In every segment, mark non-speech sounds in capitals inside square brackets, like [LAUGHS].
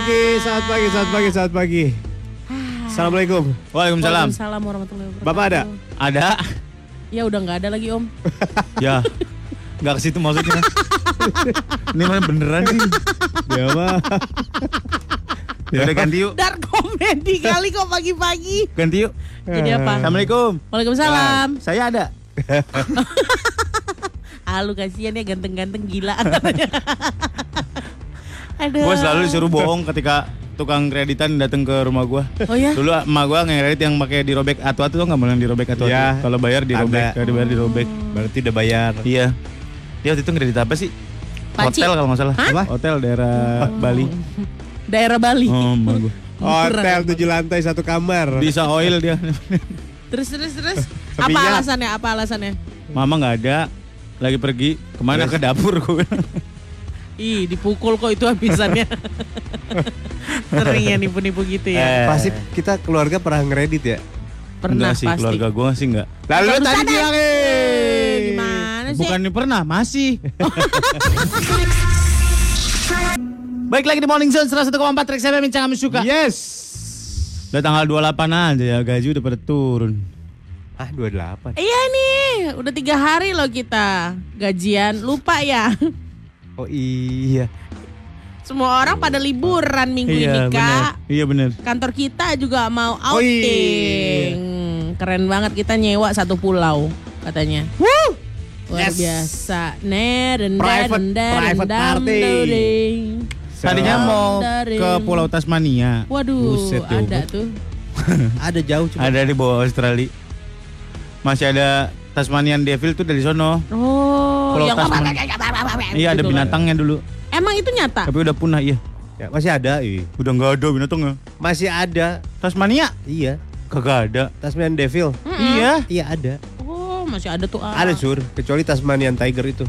pagi, selamat pagi, selamat pagi, selamat pagi. Assalamualaikum. Waalaikumsalam. Waalaikumsalam warahmatullahi wabarakatuh. Bapak ada? Ada? Ya udah nggak ada lagi om. [LAUGHS] Ya. Enggak ke situ maksudnya. [LAUGHS] Ini mana beneran sih? Ya, Pak. [LAUGHS] Ya udah ganti yuk. Dark komedi kali kok pagi-pagi. Ganti yuk. Jadi apa? Assalamualaikum. Waalaikumsalam. Saya ada. Ah lu kasihan ya ganteng-ganteng gila katanya. Aduh. Gue selalu disuruh bohong ketika tukang kreditan datang ke rumah gua. Oh ya? Dulu emak gua ngekredit yang pakai dirobek atu-atu tuh nggak boleh yang dirobek atu-atu. Iya. Kalau bayar dirobek, Ada. kalau dibayar dirobek. Berarti udah bayar. Iya. Dia waktu itu kredit apa sih? Panci. Hotel kalau nggak salah. Hah? Apa? Hotel daerah Bali. Daerah Bali. Oh, emak gua. Hotel tujuh lantai satu kamar. Bisa oil dia. Terus terus terus. Apa alasannya? Apa alasannya? Mama nggak ada. Lagi pergi ke mana ke dapur gua bilang. Ih, dipukul kok itu habisannya. [LAUGHS] Sering ya nipu-nipu gitu ya. Eh. Pasti kita keluarga pernah ngeredit ya. Pernah Enggak sih, pasti. keluarga gua sih enggak. Lalu Baru tadi bilang Eh, eh. Gimana sih? Bukan pernah, masih. [LAUGHS] Baik lagi di Morning Zone 101,4 Trax FM yang kami suka. Yes. Udah tanggal 28 aja ya, gaji udah pada turun. Ah, 28. Iya nih, udah tiga hari loh kita gajian. Lupa ya. Oh iya. Semua orang pada liburan minggu ini iya, bener. kak. Iya bener. Kantor kita juga mau Oh, iya. outing. Keren banget kita nyewa satu pulau katanya. Woo. Luar Yes. biasa. Neren, Private- daren, private party. Tadinya mau ke Pulau Tasmania. Waduh, Buset, tuh. ada [LAUGHS] tuh. Ada jauh cuma. Ada di bawah Australia. Masih ada Tasmanian Devil tuh dari sono. Oh, Pulau yang Tasman. Iya ada gitu kan. binatangnya dulu. Emang itu nyata? Tapi udah punah iya. Ya, masih ada, iya. Udah nggak ada binatangnya. Masih ada. Tasmania? Iya. Kagak ada. Tasmanian Devil. Iya. Iya ada. Oh, masih ada tuh. ah. Ada sur, kecuali Tasmanian Tiger itu.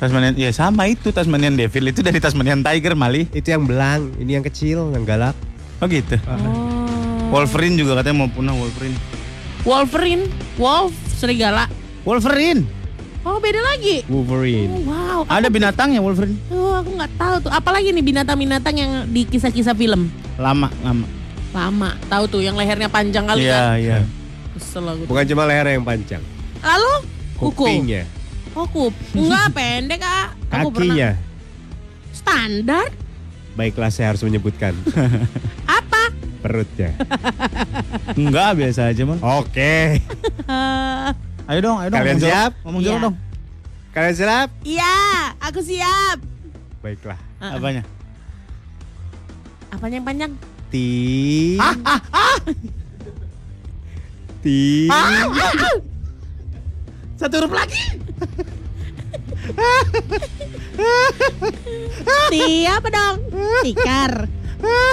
Tasmanian, ya sama itu Tasmanian Devil itu dari Tasmanian Tiger Mali. Itu yang belang, ini yang kecil, yang galak. Oh gitu. Oh. Wolverine juga katanya mau punah Wolverine. Wolverine, Wolf, serigala. Wolverine. Oh, beda lagi. Oh, Wolverine. wow. Ada binatangnya Wolverine. Oh, aku nggak tahu tuh. Apalagi nih binatang-binatang yang di kisah-kisah film. Lama, lama. Lama. Tahu tuh yang lehernya panjang kali Iya, kan. iya. Kesel aku. Bukan cuma leher yang panjang, Lalu kuku. kupingnya, Oh, kup. Enggak [LAUGHS] pendek, Kak. Aku pernah. kakinya. Standar? Baiklah saya harus menyebutkan [LAUGHS] Apa? perutnya. Enggak, biasa aja mah. Oke. Eh, [LAUGHS] Ayo dong, ayo dong. Kalian ngomong siap? Ngomong Iya. jorok dong. Kalian siap? Iya, aku siap. Baiklah. Uh-uh. Apanya? Apanya yang panjang? Ti. Ti. Satu huruf lagi. Ti apa dong? Tikar.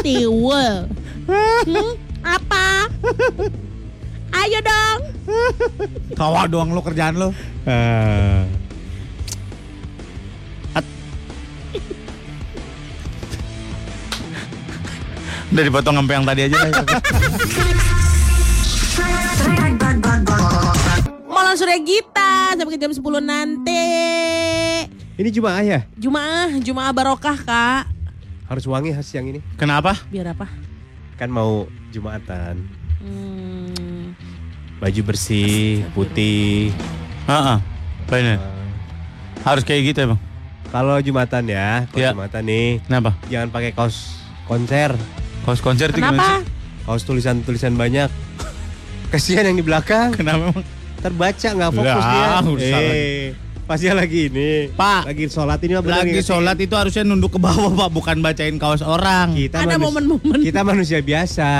Tiwul. Hmm, apa? Ayo dong. Tawa doang lo kerjaan lo. Ah. Udah dipotong sampai yang tadi aja lah. Malam sore kita sampai ke jam 10 nanti. Ini Jumaah ya? Jumaah, Jumaah barokah, Kak. Harus wangi siang ini. Kenapa? Biar apa? Kan mau Jumatan. Hmm, Baju bersih, putih. Heeh. Benar. Harus kayak gitu emang. Kalau Jumatan ya, kalau Iya. Jumatan nih Kenapa? jangan pakai kaos konser, Kaos konser itu gimana kenapa? sih? kaos tulisan-tulisan banyak. Kasihan yang di belakang, Kenapa emang? terbaca nggak fokus Lah, dia. urusan Eh, pasti lagi ini. Pak. lagi sholat ini mah bener Lagi sholat itu harusnya nunduk ke bawah pak, bukan bacain kaos orang. Kita Ada manus- momen-momen Kita manusia biasa.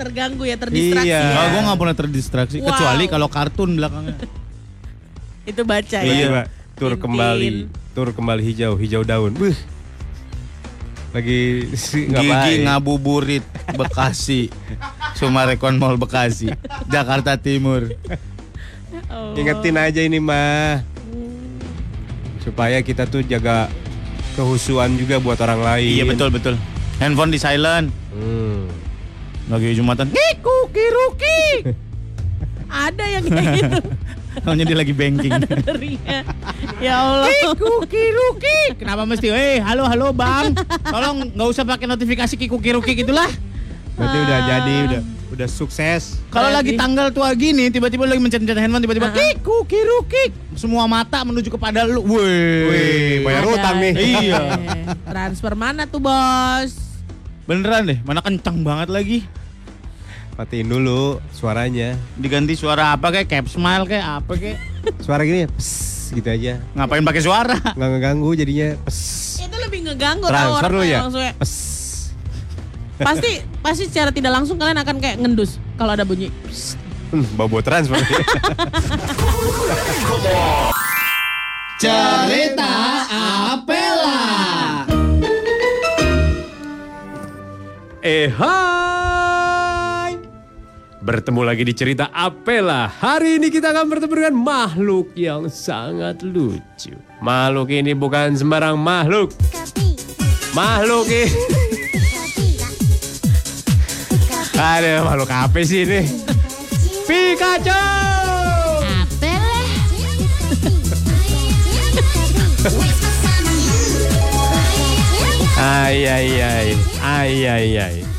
Terganggu ya, terdistraksi Iya. ya. Kalau gue nggak pernah terdistraksi, Wow. kecuali kalau kartun belakangnya. [LAUGHS] Itu baca ya. Iya, Pak. Tur Tintin. kembali, tur kembali hijau, hijau daun. Buh. Lagi si- Gigi ngabuburit Bekasi, Sumarekon Mall Bekasi, Jakarta Timur. Oh. Ingetin aja ini mah. Supaya kita tuh jaga kehusuan juga buat orang lain. Iya betul betul. Handphone di silent. Hmm. Lagi jumatan. Ngiku kiruki. [LAUGHS] Ada yang kayak gitu. [LAUGHS] Taunya dia lagi banking. Ada. Ya Allah. Kikuki Ruki. Kenapa mesti? Eh, halo halo bang. Tolong nggak usah pakai notifikasi Kikuki Ruki gitulah. Berarti udah jadi, udah udah sukses. Kalau lagi tanggal tua gini, tiba-tiba lagi mencet-mencet handphone, tiba-tiba Ah. Kikuki Ruki. Semua mata menuju kepada lu. Wih. Wih, bayar Ada. utang nih. Iya. Transfer mana tuh bos? Beneran deh, mana kencang banget lagi. Matiin dulu suaranya. Diganti suara apa kayak cap smile kayak apa kayak. [LAUGHS] Suara gini, pss, gitu aja. Ngapain pakai suara? [LAUGHS] Nggak ngeganggu jadinya. Pss. Itu lebih ngeganggu Transfer orang lu ya. langsung ya. Pss. Pasti pasti secara tidak langsung kalian akan kayak ngendus kalau ada bunyi. Hmm, bau transfer. [LAUGHS] Cerita Apela. Eh hai Bertemu lagi di cerita Apela. Hari ini kita akan bertemu dengan makhluk yang sangat lucu. Makhluk ini bukan sembarang makhluk. Makhluk ini [LAUGHS] Ada makhluk apa sih ini? Pikachu! Ay ay ay. Ay ay ay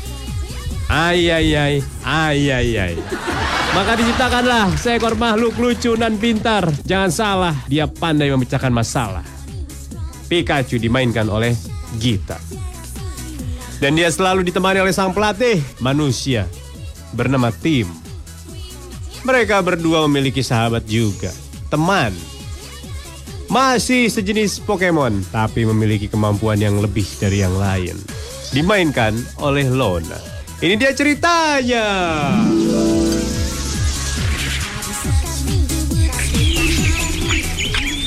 ay ay ay. Ay ay ay. Maka diciptakanlah seekor makhluk lucu dan pintar. Jangan salah dia pandai memecahkan masalah. Pikachu dimainkan oleh Gita. Dan dia selalu ditemani oleh sang pelatih manusia bernama Tim. Mereka berdua memiliki sahabat juga teman. Masih sejenis Pokemon, tapi memiliki kemampuan yang lebih dari yang lain. Dimainkan oleh Lona. Ini dia ceritanya.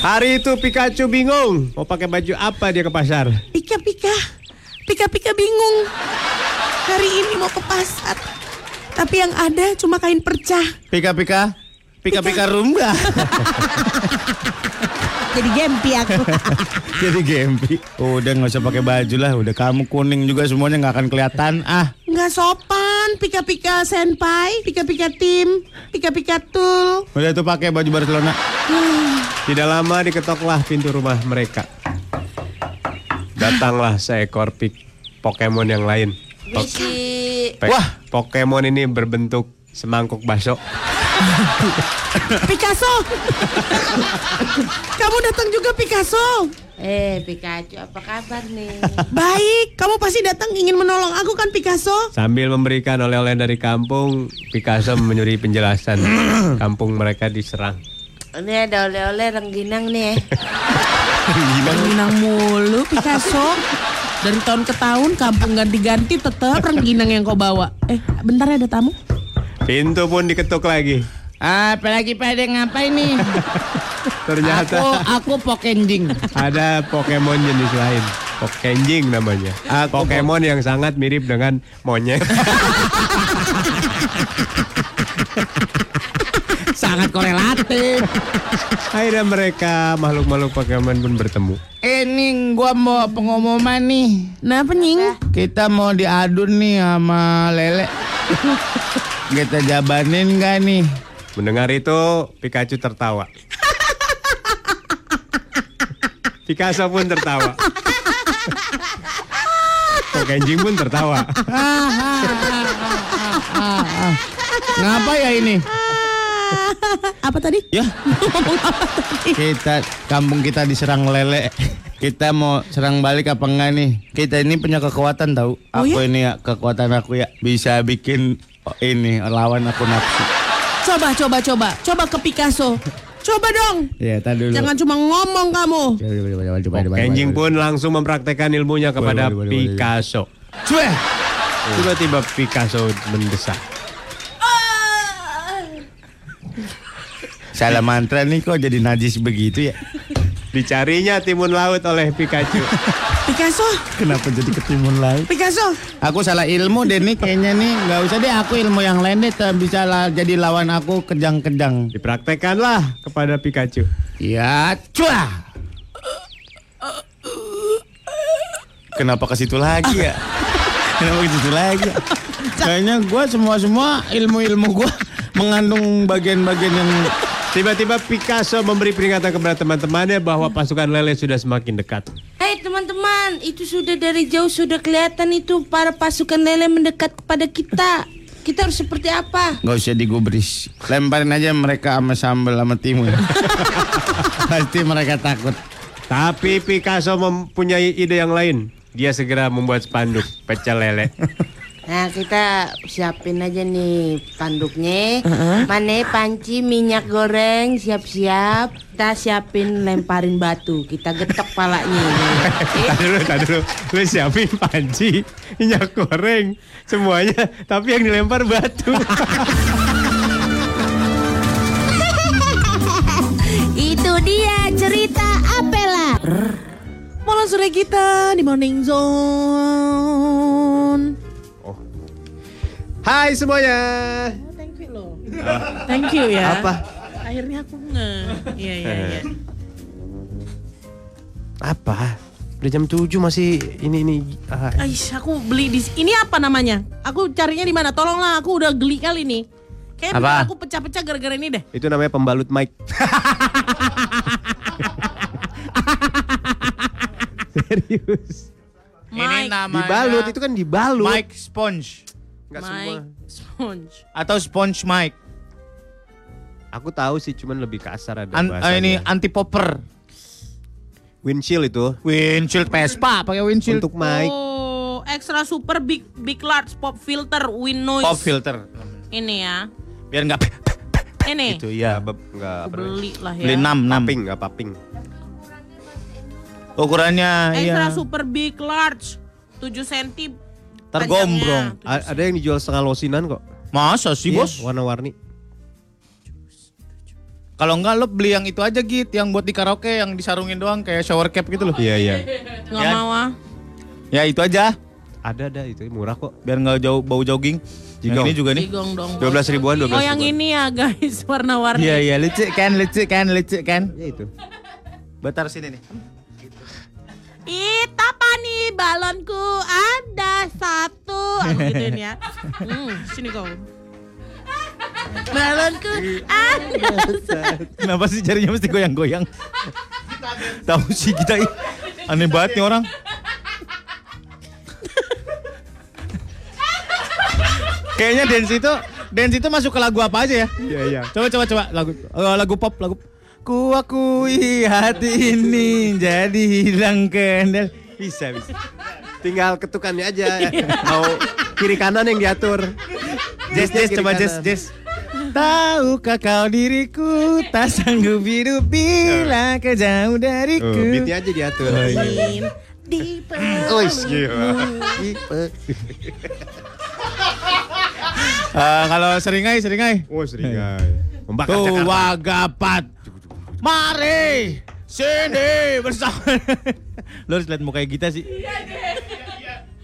Hari itu Pikachu bingung mau pakai baju apa dia ke pasar. Pika pika, pika pika bingung. Hari ini mau ke pasar, tapi yang ada cuma kain percah. Pika pika. Pika pika rumba. [LAUGHS] Jadi gempi aku. [LAUGHS] Jadi gempi. Udah nggak usah pakai baju lah. Udah kamu kuning juga semuanya nggak akan kelihatan. Ah, Nggak sopan, pika pika senpai, pika pika tim, pika pika tul. udah tuh pakai baju Barcelona. Tidak lama diketoklah pintu rumah mereka. Datanglah seekor pik Pokemon yang lain. Pok- Wah. Pokemon ini berbentuk semangkuk bakso. [LAUGHS] Picasso. Kamu datang juga Picasso. Eh, Pikachu, apa kabar nih? Baik, kamu pasti datang ingin menolong aku kan Picasso? Sambil memberikan oleh-oleh dari kampung, Picasso menyuri penjelasan. [CLEARS THROAT] kampung mereka diserang. Ini ada oleh-oleh rengginang nih. Rengginang mulu Picasso. Dari tahun ke tahun kampung ganti-ganti tetap rengginang yang kau bawa. Eh, bentar ya ada tamu. Pintu pun diketuk lagi. Apalagi pada ngapain nih? [LAUGHS] Ternyata aku pokenjing. ada Pokemon jenis lain. Pokenjing namanya. Aku Pokemon yang sangat mirip dengan monyet. [LAUGHS] Sangat korelatif. Akhirnya mereka makhluk-makhluk Pokemon pun bertemu. Ini gua mau pengumuman nih. Nah, penying. Kita mau diadu nih sama Lele. [LAUGHS] Kita jabanin gak nih? Mendengar itu, Pikachu tertawa. Picasso pun tertawa. Pokenjing pun tertawa. Ngapa ya ini? Apa tadi? Ya. kita kampung kita diserang lele. Kita mau serang balik apa enggak nih? Kita ini punya kekuatan tahu. Oh, aku ya? ini ya kekuatan aku ya bisa bikin ini lawan aku nafsu. Coba, coba, coba. Coba ke Picasso. Coba dong. Ya, tadi dulu. Jangan cuma ngomong kamu. Pokenjing coba. pun langsung mempraktekkan ilmunya kepada Boleh, boleh, boleh, boleh. Picasso. Cueh. Tiba-tiba Picasso mendesak. Salah mantra nih kok jadi najis begitu ya? Dicarinya timun laut oleh Pikachu. Picasso, Kenapa jadi ketimun laut? Picasso. Aku salah ilmu deh nih kayaknya nih nggak usah deh aku ilmu yang lain deh bisa lah jadi lawan aku kejang-kejang. Dipraktekkanlah kepada Pikachu. Ya, cuah. Kenapa ke situ lagi ya? Kenapa ke situ lagi? ya? Kayaknya gua semua semua ilmu ilmu gua mengandung bagian-bagian yang Tiba-tiba Picasso memberi peringatan kepada teman-temannya bahwa pasukan lele sudah semakin dekat. Hei teman-teman, itu sudah dari jauh sudah kelihatan itu para pasukan lele mendekat kepada kita. Kita harus seperti apa? Gak usah digubris. Lemparin aja mereka sama sambal sama timun. [LAUGHS] Pasti mereka takut. Tapi Picasso mempunyai ide yang lain. Dia segera membuat spanduk pecel lele. [LAUGHS] Nah kita siapin aja nih panduknya. Mana panci minyak goreng siap-siap. Kita siapin lemparin batu. Kita getok palanya. [LAUGHS] Tadi dulu, tadi dulu. Lu siapin panci, minyak goreng, semuanya. Tapi yang dilempar batu. [LAUGHS] Itu dia cerita Apela. Malam sore kita di Morning Zone. Hai semuanya. Thank you loh. [LAUGHS] Thank you ya. Apa? Akhirnya aku nge. Iya iya iya. Apa? Udah jam 7 masih ini ini. ah, Aish, aku beli di ini apa namanya? Aku carinya di mana? Tolonglah, aku udah geli kali ini. Kayak Apa? aku pecah-pecah gara-gara ini deh. itu namanya pembalut mic. [LAUGHS] Serius. Mike, Dibalut itu kan dibalut. Mike sponge Nggak semua. Mike Sponge. atau sponge mic. Aku tahu sih cuman lebih kasar ada An- eh, bahasanya. ini anti popper. windshield itu Windshield Vespa pakai windshield. untuk mic. Oh, extra super big big large pop filter win noise. Pop filter. Ini ya. Biar nggak Ini. itu ya. Enggak enggak Aku beli lah ya. Beli 6 6. paping, enggak paping. Ukurannya Extra iya. super big large 7 cm. Tergombrong. A- ada yang dijual setengah losinan kok. Masa sih, Iya, Bos? Warna-warni. Kalau enggak lo beli yang itu aja Git, yang buat di karaoke yang disarungin doang kayak shower cap gitu loh. Iya, iya. Nggak Ya. mau ah. Ya itu aja, Ada ada itu murah kok. biar nggak jauh bau jogging. Yang Jigong. ini juga nih. Digong dong. 12 ribuan, 12 Oh yang ribuan. ini ya guys [LAUGHS] warna-warni. Iya iya lucu kan lucu kan lucu kan. Ya itu. Batar sini nih. It apa nih balonku ada satu. Aku gituin ya. Hmm, sini kau. Balonku ada satu. Kenapa sih jarinya mesti goyang-goyang? Tahu sih kita aneh banget nih orang. Kayaknya dance itu dance itu masuk ke lagu apa aja ya? Iya, iya. Coba coba coba lagu eh, lagu pop lagu Ku akui hati ini jadi hilang kendal. Bisa bisa. Tinggal ketukannya aja. Mau kiri kanan yang diatur. Jess Jess coba. Jess Jess. Tahukah kau diriku tak sanggup hidup bila kau jauh Oh, dariku. beatnya aja diatur. Di Oh, gila. Eh, kalau seringai seringai. Oh, seringai. Membakar Tuh wagapat. Mari sini bersama. Lo harus lihat mukanya kita sih.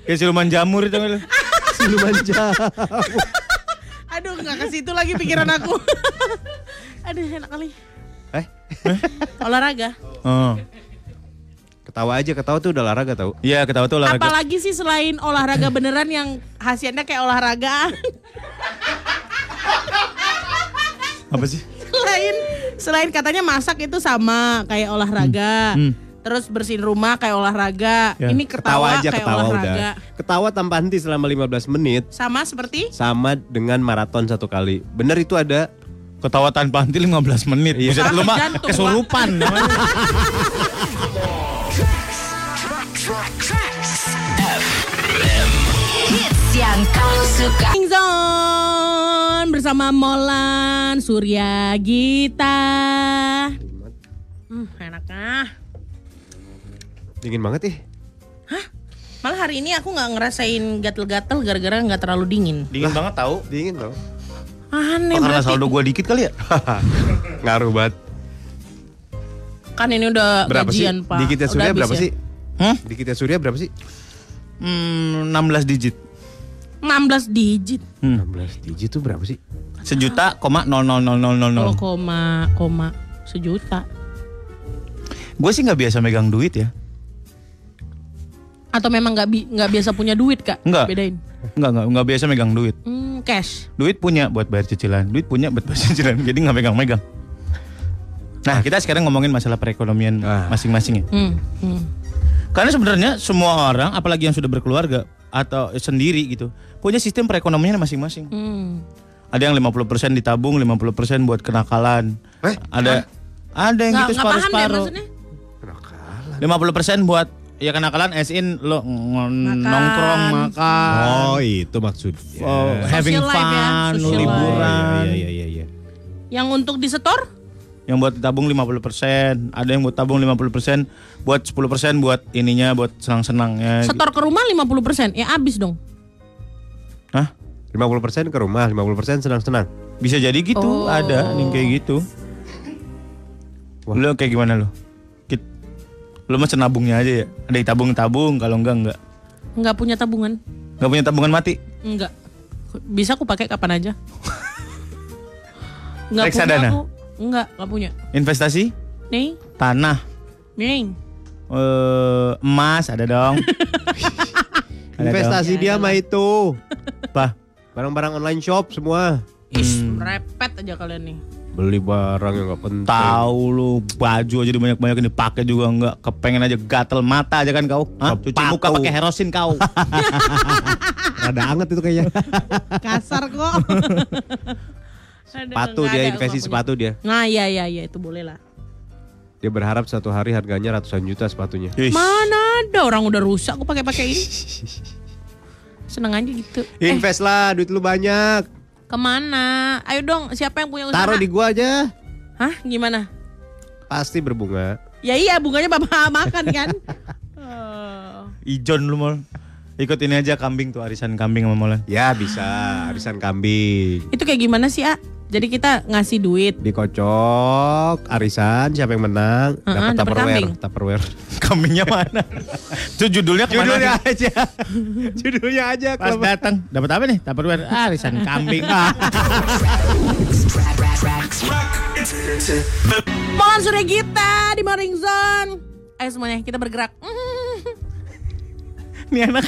Kayak siluman jamur itu. Siluman jauh. Aduh nggak ke situ lagi pikiran aku. Aduh enak kali. Eh, Olahraga. Oh. ketawa aja, ketawa tuh udah olahraga tau. Iya ketawa tuh olahraga. Apalagi sih selain olahraga beneran yang hasilnya kayak olahraga. Apa sih? Selain selain katanya masak itu sama kayak olahraga. Hmm. Terus bersihin rumah kayak olahraga. Ya. Ini ketawa, Ketawa aja, kayak ketawa olahraga. udah. Ketawa tanpa henti selama 15 menit Sama seperti sama dengan maraton satu kali. Bener itu ada Ketawa tanpa henti 15 menit. Iya. Buset lu mah kesurupan. namanya. Hits yang kau suka Zone bersama Molan Surya Gita. Hmm, enak ah. dingin banget ih. Malah hari ini aku nggak ngerasain gatel-gatel gara-gara nggak terlalu dingin. Dingin banget tahu. Dingin tau. Aneh Oh, karena saldo gua dikit kali ya? [LAUGHS] Ngaruh banget. Kan ini udah Berapa gajian, sih? Pak. Dikitnya Surya berapa ya? sih? Hmm? Dikitnya Surya berapa sih? Hmm, 16 digit. 16 digit. Hmm. 16 digit tuh berapa sih? Sejuta, koma nol nol nol nol nol nol. Kalau koma koma sejuta. Gue sih nggak biasa megang duit ya. Atau memang nggak bi- nggak biasa punya duit kak? Nggak. Bedain. Nggak nggak nggak biasa megang duit. Hmm, cash. Duit punya buat bayar cicilan, duit punya buat bayar cicilan. Jadi nggak megang-megang. Nah, kita sekarang ngomongin masalah perekonomian Ah. masing-masing ya. Hmm, hmm. Karena sebenarnya semua orang, apalagi yang sudah berkeluarga atau sendiri gitu, punya sistem perekonomian masing-masing. Hmm. Ada yang 50% ditabung, 50% buat kenakalan. Eh? Ada ada yang Nggak, gitu separuh-separuh. maksudnya. 50% buat ya kenakalan as in lo ng- nongkrong makan. Oh, itu maksudnya. oh, having Social life ya, fun, social liburan. Iya, iya, iya, iya. Yang untuk disetor? Yang buat tabung 50%, ada yang buat tabung 50%, buat 10% buat ininya buat senang-senangnya. Setor ke rumah 50%. Ya habis dong. Hah? 50% ke rumah, 50% senang-senang. Bisa jadi gitu, Oh. ada yang kayak gitu. Wah. Lo kayak gimana lo? Lo mah nabungnya aja ya. Ada yang tabung-tabung, kalau enggak enggak. Nggak punya tabungan? Enggak punya tabungan mati. Enggak. Bisa aku pakai kapan aja. [LAUGHS] Nggak punya Reksadana? aku. Enggak, nggak punya. Investasi, Nih, tanah, nih. eh, emas ada dong. [LAUGHS] Ada Investasi dia mah itu. Apa? Barang-barang online shop semua. Ish, Hmm. repet aja kalian nih. Beli barang yang gak penting. Tahu lu baju aja banyak-banyak dipakai juga enggak kepengen aja gatel mata aja kan kau. Hah? Cuci Sepatu. muka pakai herosin kau. [LAUGHS] Rada anget itu kayaknya. [LAUGHS] Kasar kok. [LAUGHS] Sepatu nggak dia ada, investasi nggak sepatu dia. Nah, iya iya iya itu boleh lah. Dia berharap satu hari harganya ratusan juta sepatunya. Ih, Mana ada orang udah rusak aku pakai-pakai ini. Seneng aja gitu. Eh, Invest lah, duit lu banyak. ke mana? Ayo dong, siapa yang punya usaha? Taruh di gua aja. Hah? Gimana? Pasti berbunga. Ya iya, bunganya bapak [LAUGHS] makan kan? Oh. [LAUGHS] Ijon lu mal. Ikut ini aja kambing tuh arisan kambing sama Molan. Ya bisa, arisan kambing. Itu kayak gimana sih, A? Jadi kita ngasih duit. Dikocok, arisan, siapa yang menang, Heeh, dapat dapat Tupperware. kambing. Tupperware. [LAUGHS] Kambingnya mana? Itu judulnya ke mana? Judulnya nih? aja. [LAUGHS] Judulnya aja. Pas datang dapat apa nih? Tupperware Ah, arisan kambing. [LAUGHS] Molan Gita di Morning Zone. Ayo semuanya, kita bergerak. Nih anak,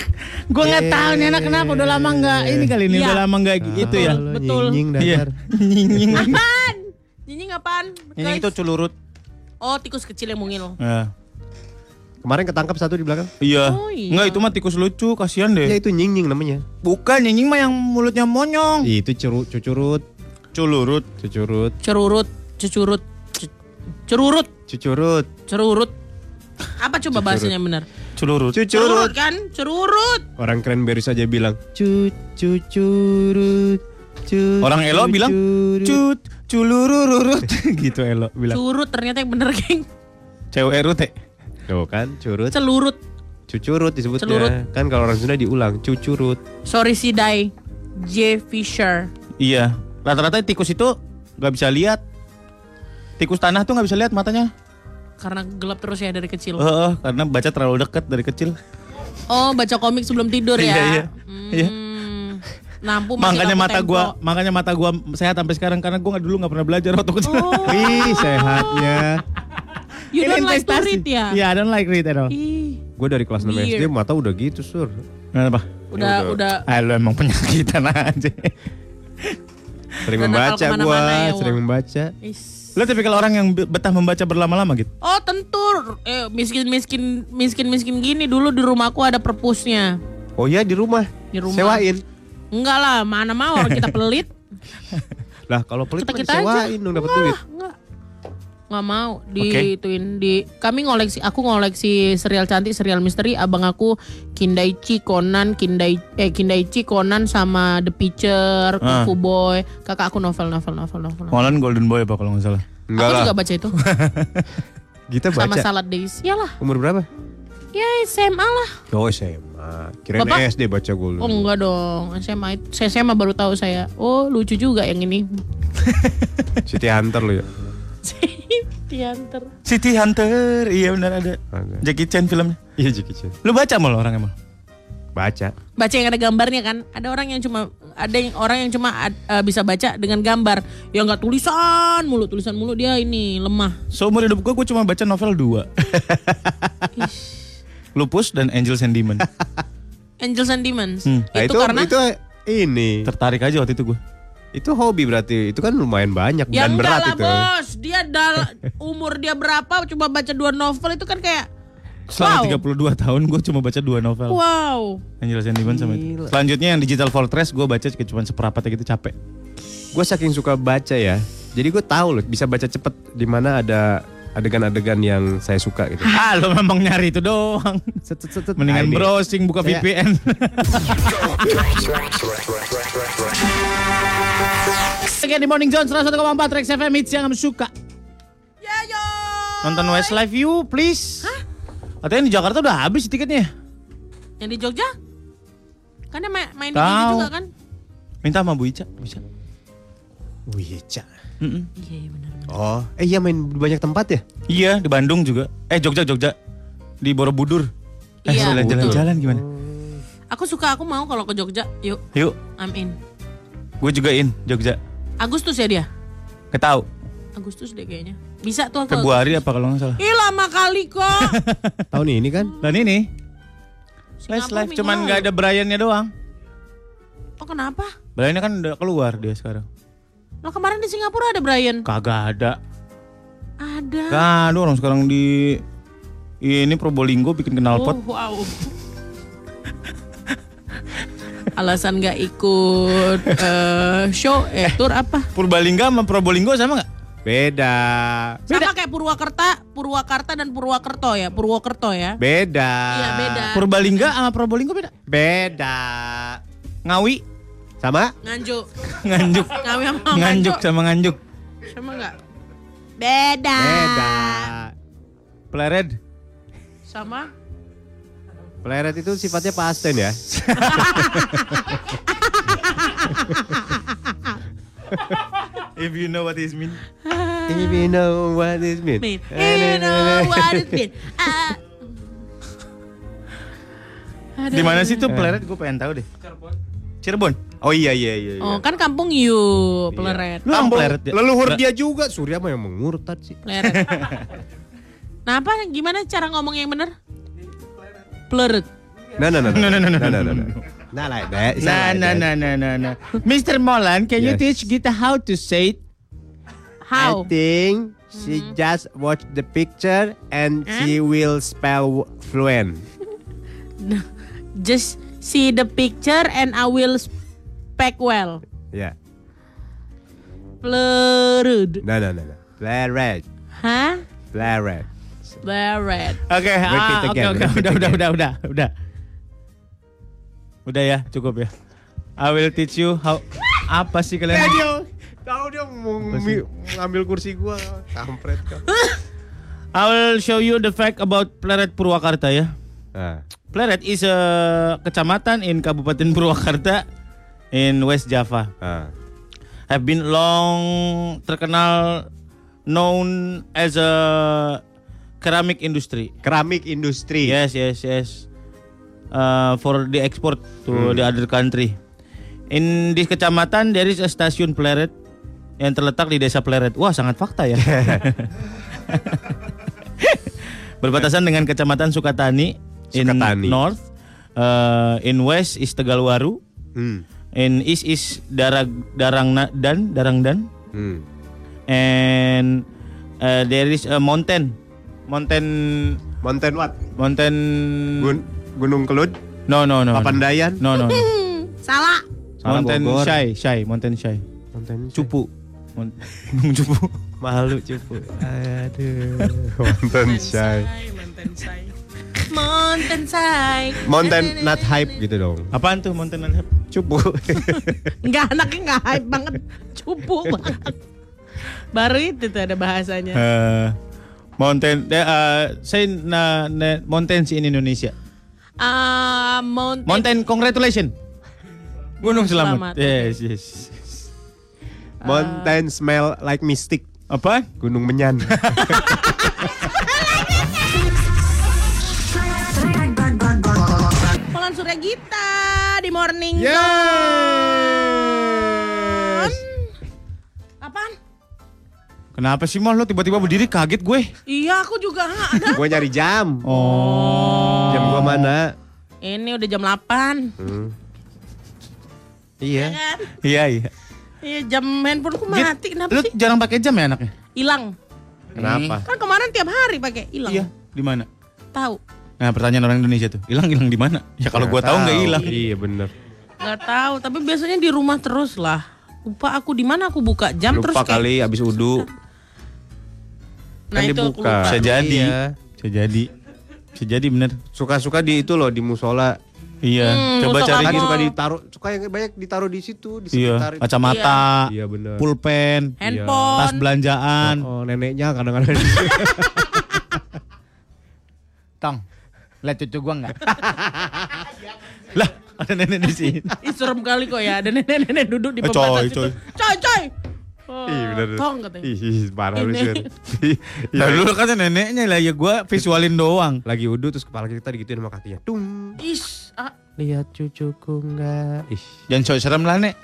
gue nggak tahu nih anak kenapa udah lama nggak ini kali ini Iya. udah lama nggak gitu ya. Betul, betul. Nying Iya. dasar. Nying Apaan? [LAUGHS] Nyinyi apaan? Nying itu guys? culurut. Oh, tikus kecil yang mungil. Ya. Kemarin ketangkap satu di belakang. Iya. Oh, iya. Nggak itu mah tikus lucu, kasihan Ya deh. itu nying nying namanya. Bukan nying mah yang mulutnya monyong. Itu curu, cucurut, Culurut. cucurut, Cerurut, cecurut, ce- cerurut, cucurut. cerurut. Apa coba bahasanya yang benar? Culurut. Cerurut kan? Cerurut. Orang cranberry saja bilang cu cu Orang Elo bilang cut culurururut [LAUGHS] gitu Elo bilang. Curut ternyata yang bener, geng. Cewek erut ya. Tuh kan curut. Celurut. Cucurut disebutnya. Celurut. Kan kalau orang Sunda diulang cucurut. Sorry si Dai. J. Fisher. Iya. Rata-rata tikus itu nggak bisa lihat. Tikus tanah tuh nggak bisa lihat matanya. Karena gelap terus ya dari kecil. Heeh, karena baca terlalu dekat dari kecil. Oh, baca komik sebelum tidur ya. Iya, iya. Iya. Hmm. Nampu masih makanya mata tempo. gua, makanya mata gua sehat sampai sekarang karena gua nggak dulu nggak pernah belajar waktu kecil. Oh. [LAUGHS] Wih sehatnya. You don't like to read ya? Iya, I don't like read at all. Ih, Gue dari kelas 6 Weird. SD mata udah gitu sur. Kenapa? udah udah Ah, lu emang penyakitan aja. Sering membaca gue, ke mana-mana ya, sering membaca. Is. Lu tipikal orang yang be- betah membaca berlama-lama gitu. Oh tentu eh, miskin miskin miskin miskin gini dulu di rumahku ada perpusnya Oh ya di rumah. di rumah. Sewain. Enggak lah mana mau orang kita [LAUGHS] pelit. Lah kalau pelit Kita kita aja. disewain dong dapat duit. Enggak. Enggak mau dituin di kami ngoleksi aku ngoleksi serial cantik serial misteri abang aku Kindaichi Conan Kindai eh Kindaichi Conan sama The Pitcher Kung Ah. Fu Boy kakak aku novel novel novel novel. Molan Golden Boy apa kalau nggak salah. Enggak aku lah. juga baca itu [LAUGHS] Kita sama baca. Salad Days Iyalah Umur berapa? ya SMA lah Oh SMA. Kirain Bapak? SD baca gue. Oh enggak dong, SMA SMA baru tahu saya. Oh lucu juga yang ini. [LAUGHS] City Hunter lu ya. [LAUGHS] Diantar. City Hunter, iya benar ada. Ada. Jackie Chan filmnya. Iya Jackie Chan. Lu baca mal orang emang? Baca. Baca yang ada gambarnya kan. Ada orang yang cuma ada yang orang yang cuma ad- eh, bisa baca dengan gambar. Ya enggak tulisan mulu, tulisan mulu dia ini lemah. Seumur hidup gua, gua cuma baca novel dua. [LAUGHS] Lupus dan Angels and Demon. Angels and Demons. Hmm. Nah, Itu, karena itu ini. Tertarik aja waktu itu gua. Itu hobi berarti. Itu kan lumayan banyak Ya dan enggak berat lah itu. bos, dia dal [LAUGHS] umur dia berapa cuma baca dua novel itu kan kayak Selama wow. 32 tahun gue cuma baca dua novel. Wow. Angel Sandman sama itu. Selanjutnya yang Digital Fortress gue baca cuma seperapatnya gitu capek. Gue saking suka baca ya. Jadi gue tahu loh bisa baca cepet di mana ada adegan-adegan yang saya suka gitu. [LAUGHS] Ah lo memang nyari itu doang. Set, set, set, set. Mendingan Ah, ini. browsing buka Saya- VPN. [LAUGHS] Oke di Morning Zone 101,4 Rex FM hits yang kamu suka. Ya yo. Nonton Westlife You please. Katanya di Jakarta udah habis tiketnya. Yang di Jogja? Kan dia main, main di juga kan? Minta sama Bu Ica, bisa. Wih, Cak. Mm-mm. Iya iya benar. Oh, eh iya main di banyak tempat ya? Iya di Bandung juga. Eh Jogja Jogja. Di Borobudur. Eh Iya, jalan-jalan gimana? Aku suka, aku mau kalau ke Jogja. Yuk, Yuk, I'm in. gue juga in Jogja. Agustus ya dia? Ketau. Agustus deh kayaknya. Bisa tuh aku. Februari apa kalau nggak salah. Ih lama kali kok. [LAUGHS] Tahun ini kan? Dan ini Westlife minggu cuman nggak ada Briannya doang. Oh kenapa? Briannya kan udah keluar dia sekarang. Lah kemarin di Singapura ada Brian. Kagak ada. Ada. Ada orang sekarang di ini Probolinggo bikin knalpot. Oh, wow. Alasan nggak ikut eh, show eh tour apa? Purbalingga sama Probolinggo sama nggak? Beda. Sama kayak Purwakarta, Purwakarta dan Purwakerto ya, Purwokerto ya. Beda. Iya beda. Purbalingga sama Probolinggo beda. Beda. Ngawi, Sama? Nganjuk. Nganjuk, Ngawi sama nganjuk Nganjuk. sama nganjuk. Sama nggak? Beda. Beda. Pleret. Sama? Pleret itu sifatnya pasten ya. If you know what this mean. If you know what this mean. Mean. You know what it mean. Ah. Di mana sih tuh Pleret? Gue pengen tahu deh. Cirebon. Oh iya iya iya. Oh kan kampung you, Pleret. Lu orang Pleret ya? Leluhur dia juga. Surya mah yang mengurtat sih. Pleret. [LAUGHS] nah apa gimana cara ngomong yang bener? Pleret. Nah nah nah. No, no, no, no, nah, no, nah, no, nah. no. Nah like that. Nah, nah, that. nah, nah, nah, nah. Mr. Molan, can you Yes. teach Gita how to say it? How? I think she just watched the picture and she will spell fluent. [LAUGHS] Just see the picture and I will speak well. Ya. Pleret. Nah nah nah. nah. Pleret. Hah? Pleret. Pleret. Oke, Repeat ah, oke, oke, repeat udah, udah, again. udah, udah, udah. Udah ya, cukup ya. I will teach you how apa sih kalian? Tahu dia mau Apa sih? ngambil kursi gua, kampret kau. I will show you the fact about Pleret Purwakarta ya. Nah, Pleret is a kecamatan in Kabupaten Purwakarta in West Java. nah. Have been long terkenal known as a ceramic industry. keramik industri. Yes, yes, yes. Uh, for the export to the other country. In this kecamatan there is a stasiun Pleret yang terletak di desa Pleret. Wah, sangat fakta ya. [LAUGHS] Berbatasan dengan kecamatan Sukatani, in Sukatani. north, uh, in west is Tegalwaru, Hmm. In east is Darag Darangna dan Darangdan, Hmm. and uh, there is a mountain, mountain, Mountain what? mountain. Gun- Gunung Kelud, No no no. Papandayan, No no. no. [LAUGHS] Salah. Salah Mountain Bogor. Shy, Shy, Mountain Shy. Mountain Cupu. Mon- Gunung Cupu. [LAUGHS] Malu cupu. Aduh. [LAUGHS] Mountain shy. Mountain Sai. Mountain Sai. Mountain not hype gitu dong. Apaan tuh Mountain Hype? Cupu. [LAUGHS] Enggak anaknya enggak hype banget. Cupu banget. Baru itu tuh ada bahasanya. Eh, mountain, eh, uh, say na, na, mountains in Indonesia. Ah, mountain. Mountain, congratulations. Gunung Selamat. selamat. Yes, yes. Mountain smell like mystic. Apa? Gunung Menyan. [LAUGHS] Surya Gita di Morning Yes. Zone. Apaan? Kenapa sih mal lo tiba-tiba berdiri kaget gue? Iya, aku juga nggak ada. [LAUGHS] Gue nyari jam. Oh. Jam gua mana? Ini udah jam 8. Hmm. Iya. Kan? Iya iya. Iya jam handphoneku mati kenapa Lu sih? jarang pakai jam ya anaknya? Hilang. Kenapa? Kan kemarin tiap hari pakai hilang. Iya, di mana? Tahu. Nah, pertanyaan orang Indonesia tuh, hilang hilang di mana? Ya kalau gua tahu nggak hilang. Iya bener. Nggak tahu, tapi biasanya di rumah terus lah. Lupa aku di mana aku buka jam terus Lupa kayak kali abis udu. Nah kan itu aku dibuka. lupa. Bisa jadi. Iya. Bisa jadi. Bisa jadi bener. Suka-suka di itu loh di musola. Iya, Hmm, coba cari. Kan gitu. suka ditaruh, suka yang banyak ditaruh di situ di Iya, sekitar. kacamata, Iya bener. pulpen, handphone. tas belanjaan. Oh neneknya kadang-kadang. Tong, [LAUGHS] lihat cucu gua nggak? [LAUGHS] lah, ada nenek di sini. Ih, serem kali kok ya ada nenek-nenek duduk di Eh, pembatas coy, itu. coy. Coy, coy. Oh, Ih bener. Tong katanya. Ih, ih, parah lu sih. [LAUGHS] Lah dulu kan neneknya lah ya gua visualin doang. Lagi udu terus kepala kita digituin sama kakinya. Tung. Is, ah, Lihat cucuku enggak. Ih. Jangan sok serem lah, Nek.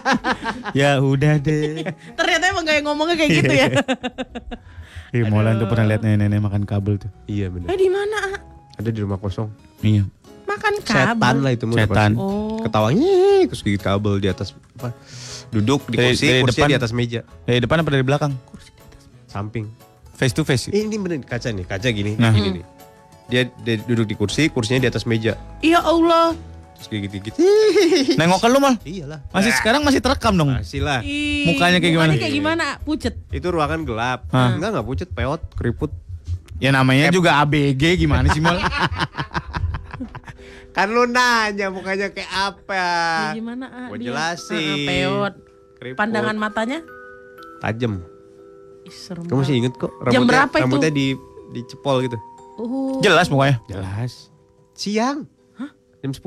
[LAUGHS] ya udah deh. ternyata emang gak ngomongnya kayak gitu ya. Ih, Molan tuh pernah lihat nenek-nenek makan kabel tuh. Iya bener. eh di mana? Ada di rumah kosong. Iya. Makan Setan kabel. lah itu mah Setan. Oh. Ketawanya terus gigit kabel di atas apa? Duduk di Dari- kursi, dari kursinya depan. di atas meja, Dari depan apa dari belakang? samping. Face to face. Eh, ini bener kaca nih, kaca gini, Nah. gini nih. Dia, dia duduk di kursi, kursinya di atas meja, Ya Allah. terus gigit-gigit. Nengok ke lu mal. Iyalah. Masih sekarang masih terekam dong. Masih lah. Mukanya kayak gimana? kayak gimana? Pucet. Itu ruangan gelap. Hah. Enggak enggak pucet, peot, keriput. Ya namanya juga ABG gimana sih mal? [LAUGHS] Kan lu nanya mukanya kayak apa? Ya, gimana? ah, dia? jelasin. Ah, ah, peot. Keriput. Pandangan matanya? tajam. Ih, serem Kamu masih inget kok Jam berapa itu? Rambutnya di dicepol gitu. Oh, Jelas mukanya. Jelas. Siang. Hah? Jam 10.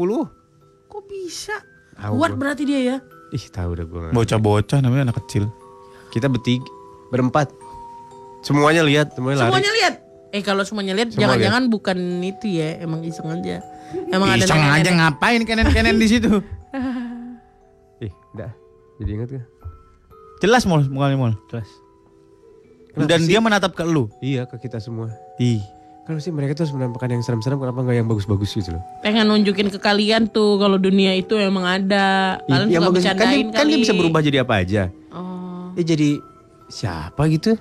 kok bisa? Tahu Kuat gua. berarti dia ya? Ih, tahu udah gue. Bocah-bocah namanya anak kecil. Kita bertiga, berempat. Semuanya lihat, semuanya lari. Semuanya lihat. Eh kalau semuanya lihat, Semua jangan-jangan bukan itu ya, emang iseng aja. Emang ada Iseng aja ngapain kenen-kenen di situ? [LAUGHS] Ih, udah. Jadi inget gak? Jelas mal mukanya mal. Jelas. Dan dia menatap ke lu. Iya, ke kita semua. Ih. Kalau sih mereka tuh harus menampakkan yang serem-serem, kenapa nggak yang bagus-bagus gitu loh? Pengen nunjukin ke kalian tuh kalau dunia itu emang ada. Kalian yang suka bagus kan, dia- kan dia kali. bisa berubah jadi apa aja. Oh, Dia jadi siapa gitu?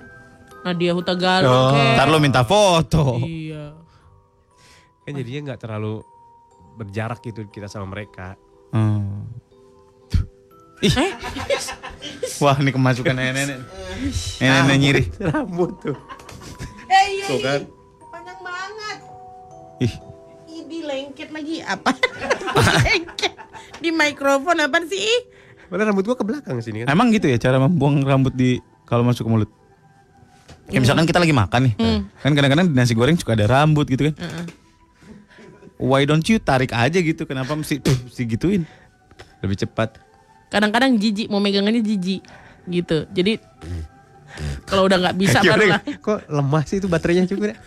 Nadia Hutagalung Oh, kek. ntar lu minta foto. Iya. Kan jadinya nggak terlalu berjarak gitu kita sama mereka. Hmm. Ih. Wah, ini kemasukan nenek-nenek. Nenek nyiri. Rambut tuh. Eh iya, Tuh iya. kan. Panjang banget. Ih, Ini lengket lagi apa? [LAUGHS] lengket. Di mikrofon apa sih? Padahal rambut gua ke belakang sini kan. emang gitu ya cara membuang rambut di kalau masuk ke mulut? Kayak misalkan kita lagi makan nih, kan kadang-kadang di nasi goreng suka ada rambut gitu kan. Why don't you tarik aja gitu? Kenapa mesti tuh mesti gituin? Lebih cepat. Kadang-kadang jijik mau megangannya jijik gitu. Jadi kalau udah nggak bisa Gimana baru ya? lah. Kok lemah sih itu baterainya juga?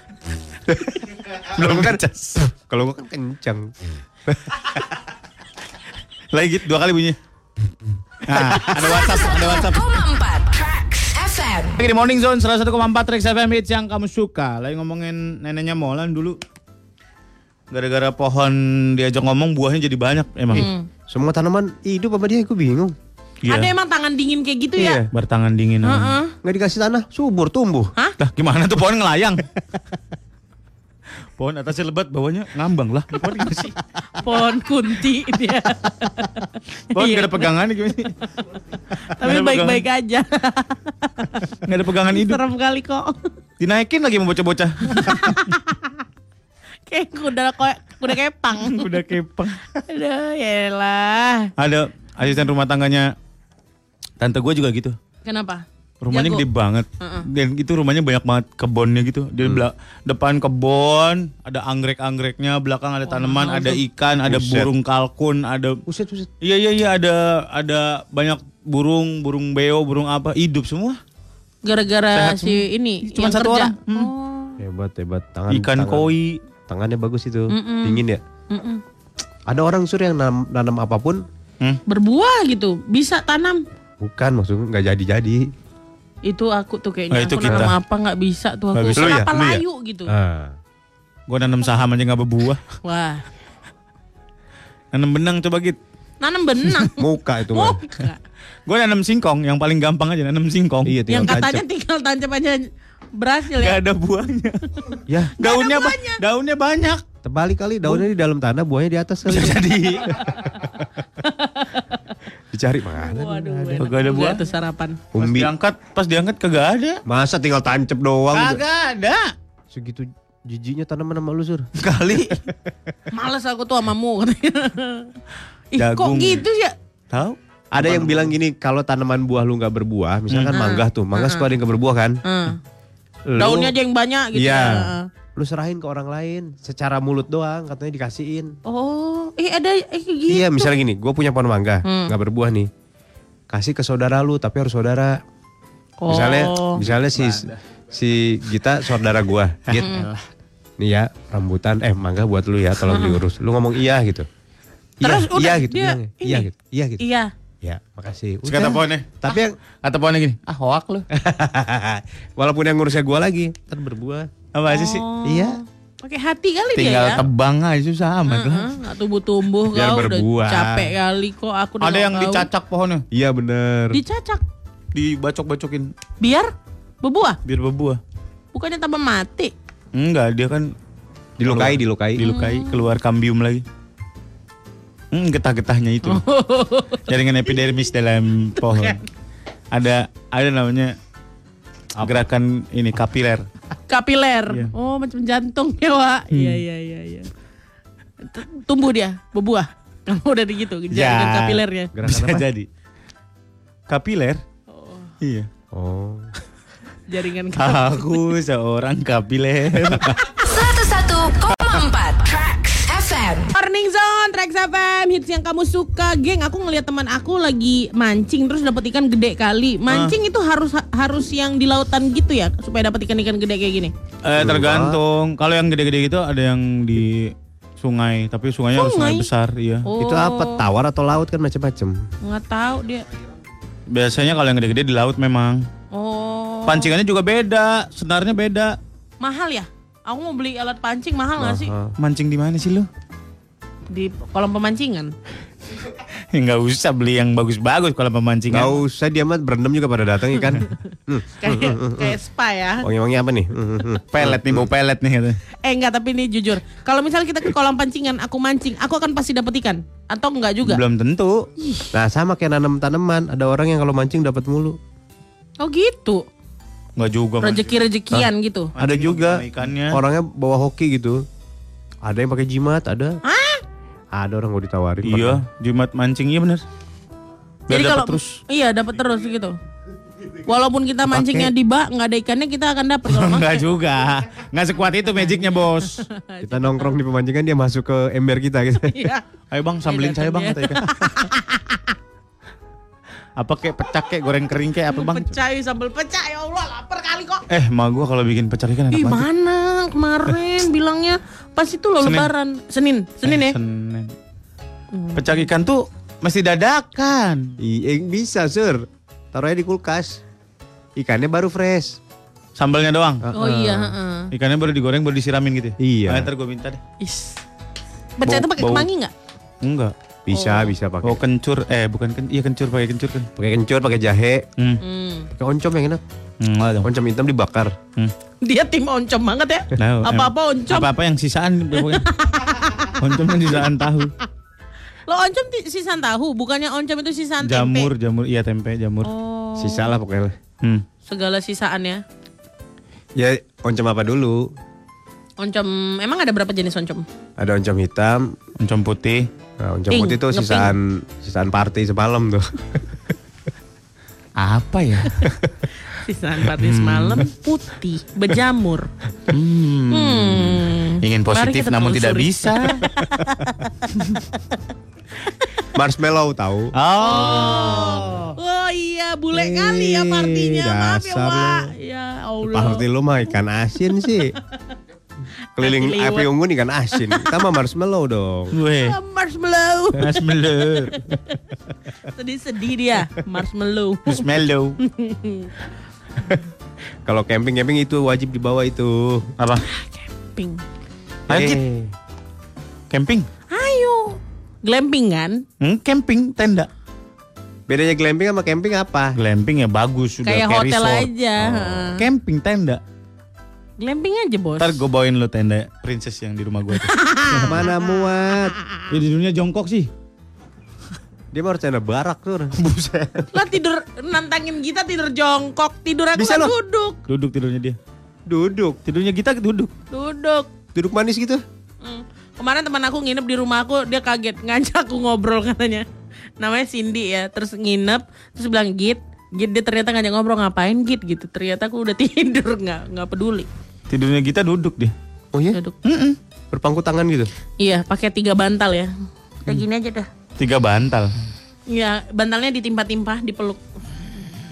[LAUGHS] Belum kan ngecas. Kalau gua kan kencang. Lagi gitu dua kali bunyi. Nah, ada WhatsApp, ada WhatsApp. 1,4 Tracks FM. Lagi di Morning Zone 101,4 Trax FM hits yang kamu suka. Lagi ngomongin neneknya Molan dulu. Gara-gara pohon diajak ngomong buahnya jadi banyak emang. Hmm. Semua tanaman hidup apa dia? Gue bingung. Iya. Ada emang tangan dingin kayak gitu ya? Bertangan dingin. namanya. Heeh. Nggak dikasih tanah, subur tumbuh. Lah gimana tuh pohon ngelayang? [LAUGHS] pohon atasnya lebat, bawahnya ngambang lah. [LAUGHS] Pohon gimana sih? Pohon kunti dia. [LAUGHS] Pohon Iya. gak ada pegangan gimana sih? Tapi baik-baik aja. [LAUGHS] Gak ada pegangan hidup. Serem kali kok. Dinaikin lagi mau bocah-bocah. Kayak kuda kuda kepang. Udah kepang. Aduh, yaelah. Ada asisten rumah tangganya tante gue juga gitu. Kenapa? Rumahnya Jago. gede banget. Dan itu rumahnya banyak banget kebunnya gitu. Di bela- depan kebun, ada anggrek-anggreknya, belakang ada tanaman, ada ikan, ada Buset. burung kalkun, ada Buset, buset. Iya iya iya ada ada banyak burung, burung beo, burung apa, hidup semua. Gara-gara Sehat si ini Cuma yang satu kerja. orang. Hmm. Oh. Hebat, hebat. Tangan, Ikan tangan, koi. Tangannya bagus itu. Mm-mm. Dingin ya. Mm-mm. Ada orang sur yang nanam, nanam apa pun, Hmm? Berbuah gitu, bisa tanam. bukan maksudnya nggak jadi-jadi. Itu aku tuh kayaknya Oh, itu aku kita. nanam apa nggak bisa tuh aku. bisa. Lu ya? Lu ya? layu gitu. Ah. Gua nanam saham aja nggak berbuah. Wah. Nanam benang coba git. Nanam benang. [LAUGHS] Muka itu enggak. Gue nanam singkong, yang paling gampang aja nanam singkong. Iya, Yang katanya tancap. tinggal tancap aja berhasil Gak ya. ada buahnya. Ya, daunnya ba- daunnya banyak. terbalik kali daunnya di dalam tanah, buahnya di atas kali. Jadi [LAUGHS] Dicari mana? Waduh, Kagak enak ada buah. tuh sarapan. pas Umbi. diangkat, pas diangkat kagak ada. Masa tinggal tancap doang? Kagak ada. Segitu jijinya tanaman sama lu, Sur. Kali. [LAUGHS] Males aku tuh samamu katanya. Ih, kok Jagung. gitu ya? Tahu? Ada yang bilang gini, kalau tanaman buah lu nggak berbuah, misalkan mangga tuh, mangga suka ada yang berbuah kan? Heeh. Lu- Daunnya aja yang banyak gitu Iya. ya. Lu serahin ke orang lain, secara mulut doang, katanya dikasihin. Oh, eh ada eh kayak gitu. Iya, misalnya gini, gue punya pohon mangga, Hmm. nggak berbuah nih. Kasih ke saudara lu, tapi harus saudara. Oh. Misalnya, misalnya si si Gita saudara gua, [LAUGHS] Git. Nih ya, rambutan, eh mangga buat lu ya, tolong diurus. Lu ngomong iya gitu. Iya, Terus udah, iya gitu, dia bilangnya. iya gitu, iya gitu. Iya. Ya, makasih. Terus kata pohonnya, Tapi yang kata pohonnya gini, ah hoak lu. [LAUGHS] walaupun yang ngurusnya gua lagi, ntar berbuah. Apa aja sih? Oh. Iya. Pakai hati kali Tinggal dia ya. tebang aja susah amat lah. Heeh, nggak tumbuh-tumbuh Biar kau berbuah. udah capek kali kok aku Ada yang kau. dicacak pohonnya, Iya bener. Dicacak dibacok-bacokin biar berbuah. biar berbuah. Bukannya tambah mati. Enggak, dia kan Dilukai, dilukai. dilukai keluar kambium lagi. Hmm, getah-getahnya itu. [LAUGHS] Jaringan epidermis dalam pohon. Ada ada namanya gerakan ini kapiler. Kapiler. Iya. Oh, macam jantung ya, Wak. Iya, iya, iya, iya. T- Tumbuh dia, berbuah. [LAUGHS] Kalau udah di gitu, jaringan kapilernya. Gerakan Bisa apa? [LAUGHS] jadi. Kapiler? Iya. Oh. Jaringan kapiler. Aku seorang kapiler. [LAUGHS] 101,4 Tracks FM. Morning Zone, Trax FM, hits yang kamu suka. Geng, aku ngelihat teman aku lagi mancing terus dapat ikan gede kali. Mancing itu harus harus yang di lautan gitu ya supaya dapat ikan-ikan gede kayak gini. eh, tergantung. Kalau yang gede-gede gitu ada yang di sungai, tapi sungainya harus sungai Sungai? besar, iya. Oh, Itu apa? Tawar atau laut kan macam-macam. Nggak tahu dia. Biasanya kalau yang gede-gede di laut memang. Oh. Pancingannya juga beda, senarnya beda. Mahal ya? Aku mau beli alat pancing mahal nggak sih? Mancing di mana sih lu? Di kolam pemancingan. [LAUGHS] Enggak usah beli yang bagus-bagus kalau pemancingan. Gak usah dia mah berendam juga pada datang ikan. [LAUGHS] Hmm, kayak kayak spa ya. wangi-wangi apa nih? Hmm, hmm. Pelet nih, bau pelet nih katanya. Eh enggak tapi ini jujur. Kalau misalnya kita ke kolam pancingan, aku mancing, aku akan pasti dapat ikan atau enggak juga? Belum tentu. Nah sama kayak nanam tanaman, ada orang yang kalau mancing dapat mulu. Oh gitu. Enggak juga. Rezeki-rezekian gitu. Ada juga ikannya. orangnya bawa hoki gitu. Ada yang pakai jimat, ada. Ada orang mau ditawarin. Iya, Jumat mancing iya bener. Biar Jadi dapat kalau terus. iya dapat terus gitu. Walaupun kita mancingnya di bak nggak ada ikannya kita akan dapat kalau [LAUGHS] Enggak pakai. juga. Enggak sekuat itu magicnya, Bos. [LAUGHS] Kita nongkrong di pemancingan dia masuk ke ember kita gitu. Iya. Ayo Bang, sambelin Iya, saya Bang dia. kata ikan. [LAUGHS] apa kayak pecak kayak goreng kering kayak apa Bang? Pecah sambal pecah ya Allah lapar kali kok. Eh, ma gua kalau bikin pecak ikan enak Ih banget. mana kemarin [LAUGHS] bilangnya pas itu loh Senin. lebaran Senin Senin Eh, ya. Senin. Pecak ikan tuh mesti dadakan. Iya bisa sur. Taruhnya di kulkas. Ikannya baru fresh. Sambalnya doang. Oh iya. heeh. Ikannya baru digoreng baru disiramin gitu. ya? Iya. Ah, ntar gue minta deh. Is. Pecah itu pakai kemangi nggak? Enggak. Bisa bisa pakai. Oh kencur, eh bukan ken, iya kencur pakai kencur kan. Pakai kencur, pakai jahe, Hmm. Hmm. pakai oncom yang enak. Dong. Oncom hitam dibakar. Hmm. Dia tim oncom banget ya. Nah, Apa-apa oncom. Apa-apa yang sisaan pokoknya. [LAUGHS] Oncom yang sisaan tahu. Lo oncom sisaan tahu, bukannya oncom itu sisaan Jamur, tempe. jamur, iya tempe, jamur. Oh. Sisa lah pokoknya. Hmm. Segala sisaan ya. Ya oncom apa dulu? Oncom, emang ada berapa jenis oncom? Ada oncom hitam. Oncom putih. Nah, oncom Pink, putih tuh ngepink. sisaan sisaan party semalam tuh. Apa ya? [LAUGHS] Sisaan party semalam putih, berjamur. Hmm. Hmm. Ingin positif namun tidak bisa. [LAUGHS] Marshmallow tahu. Oh. Oh iya, bule kali ya partinya. Maaf ya, lo. Ya Allah. Party lu mah ikan asin sih. [LAUGHS] Keliling api unggun ikan asin. [LAUGHS] Kita mah marshmallow dong. Gue. Ah, Marshmallow. Marshmallow. [LAUGHS] Sedih-sedih dia, marshmallow. Marshmallow. [LAUGHS] Kalau camping-camping itu wajib dibawa itu. Apa? Pink. Ayo, Kit. Eh, Camping. Ayo. Glamping kan? Hmm, camping tenda. Bedanya glamping sama camping apa? Glamping ya bagus sudah Kayak kayak hotel resort. aja. heeh. Camping tenda. Glamping aja bos. Ntar gue bawain lo tenda princess yang di rumah gue tuh. [LAUGHS] Mana muat? ya di dunia jongkok sih. Dia mau tenda barak tuh. Buset. Lah tidur nantangin kita tidur jongkok, tidur aku Bisa kan loh. duduk, Duduk tidurnya dia. Duduk. Tidurnya kita duduk. duduk. Duduk manis gitu. Hmm. Kemarin teman aku nginep di rumah aku, dia kaget ngajak aku ngobrol katanya. Namanya Cindy ya, terus nginep, terus bilang Git, Git dia ternyata ngajak ngobrol ngapain Git gitu. Ternyata aku udah [LAUGHS] tidur nggak nggak peduli. Tidurnya kita duduk dia. Oh iya? Duduk. Berpangku tangan gitu. Iya, pakai tiga bantal ya. Kayak gini aja dah. Tiga bantal. Iya, bantalnya ditimpa-timpa, dipeluk.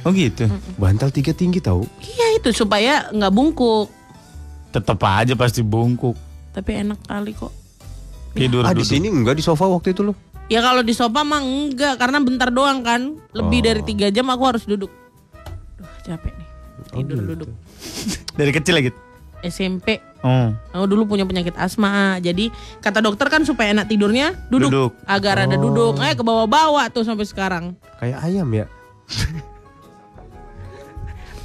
Oh gitu. Bantal tiga tinggi tahu. Iya itu supaya nggak bungkuk. Tetep aja pasti bungkuk. Tapi enak kali kok. Tidur Ah di sini enggak di sofa waktu itu lo. Ya kalau di sofa mah enggak karena bentar doang kan. Lebih Oh. dari tiga jam aku harus duduk. Duh capek nih. Tidur duduk. [LAUGHS] Dari kecil lagi. SMP. Oh. Aku dulu punya penyakit asma. Jadi kata dokter kan supaya enak tidurnya duduk. Duduk. Agar ada duduk. Eh ke bawah-bawah tuh sampai sekarang. Kayak ayam ya. [LAUGHS]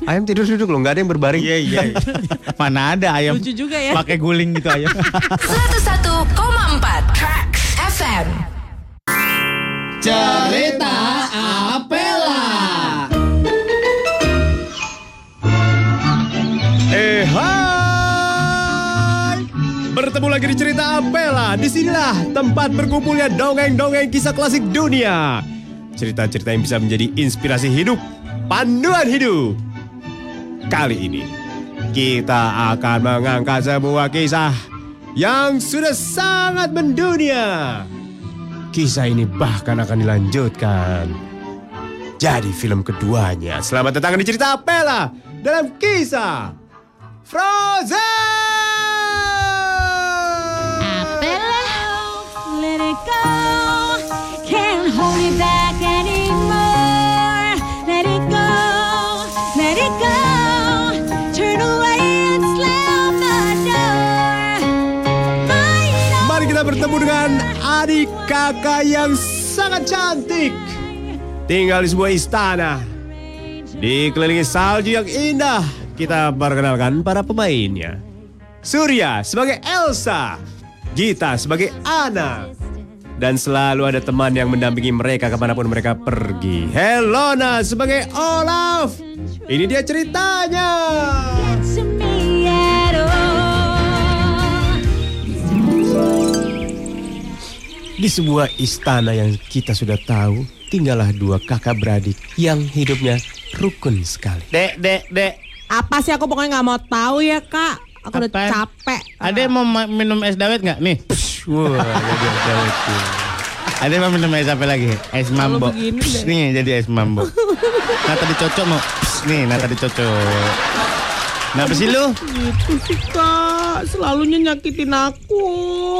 ayam tidur duduk loh, nggak ada yang berbaring. Iya iya. [LAUGHS] Mana ada ayam Lucu juga ya. pakai guling gitu ayam. 101,4 Tracks FM. Eh hai. Bertemu lagi di cerita Apela. Di sinilah tempat berkumpulnya dongeng-dongeng kisah klasik dunia. Cerita-cerita yang bisa menjadi inspirasi hidup Panduan hidup. Kali ini Kita akan mengangkat sebuah kisah Yang sudah sangat mendunia Kisah ini bahkan akan dilanjutkan jadi film keduanya. Selamat datang di cerita Apela dalam kisah Frozen. Let it go, can't hold it back anymore. Let it go, let it go. Turn away and slam the door. Fight on. Mari kita bertemu dengan adik kakak yang sangat cantik. Tinggal di sebuah istana. Dikelilingi salju yang indah. Kita perkenalkan para pemainnya. Surya sebagai Elsa. Gita sebagai Anna. Dan selalu ada teman yang mendampingi mereka ke mana pun mereka pergi. Helona sebagai Olaf. Ini dia ceritanya. Di sebuah istana yang kita sudah tahu, tinggallah dua kakak beradik yang hidupnya rukun sekali. Dek, dek, dek. Apa sih aku pokoknya nggak mau tahu ya kak. Aku udah Apaan? capek. Ada yang mau ma- minum es dawet nggak? Nih. Wah, jadi es dawet. tuh. Ada yang mau minum es apa lagi? Es mambo. deh. Nih jadi es mambo. [LAUGHS] Nata dicocok mau. Pss, Nih, nata dicocok. Kenapa sih lu? Gitu sih kak. Selalunya nyakitin aku.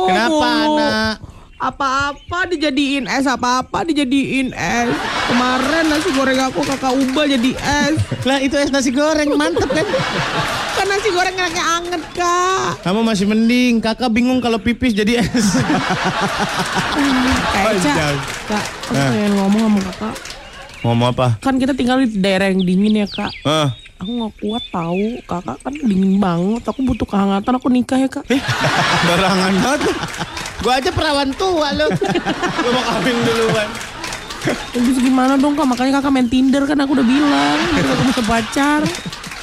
Kenapa anak? Apa-apa dijadiin es, apa-apa dijadiin es. Kemarin nasi goreng aku kakak ubah jadi es. Lah itu es nasi goreng mantep kan? Kan nasi goreng enaknya anget kak. Kamu masih mending. Kakak bingung kalau pipis jadi es. Kak kak, aku pengen ngomong sama kakak. Ngomong apa? Kan kita tinggal di daerah yang dingin ya kak. Ah, Aku nggak kuat tahu, kakak kan dingin banget. Aku butuh kehangatan. Aku nikah ya kak. barangan banget. Gua aja perawan tua lu. Gua mau kawin duluan. Terus gimana dong kak? Makanya kakak main Tinder kan aku udah bilang. Kita kamu pacar.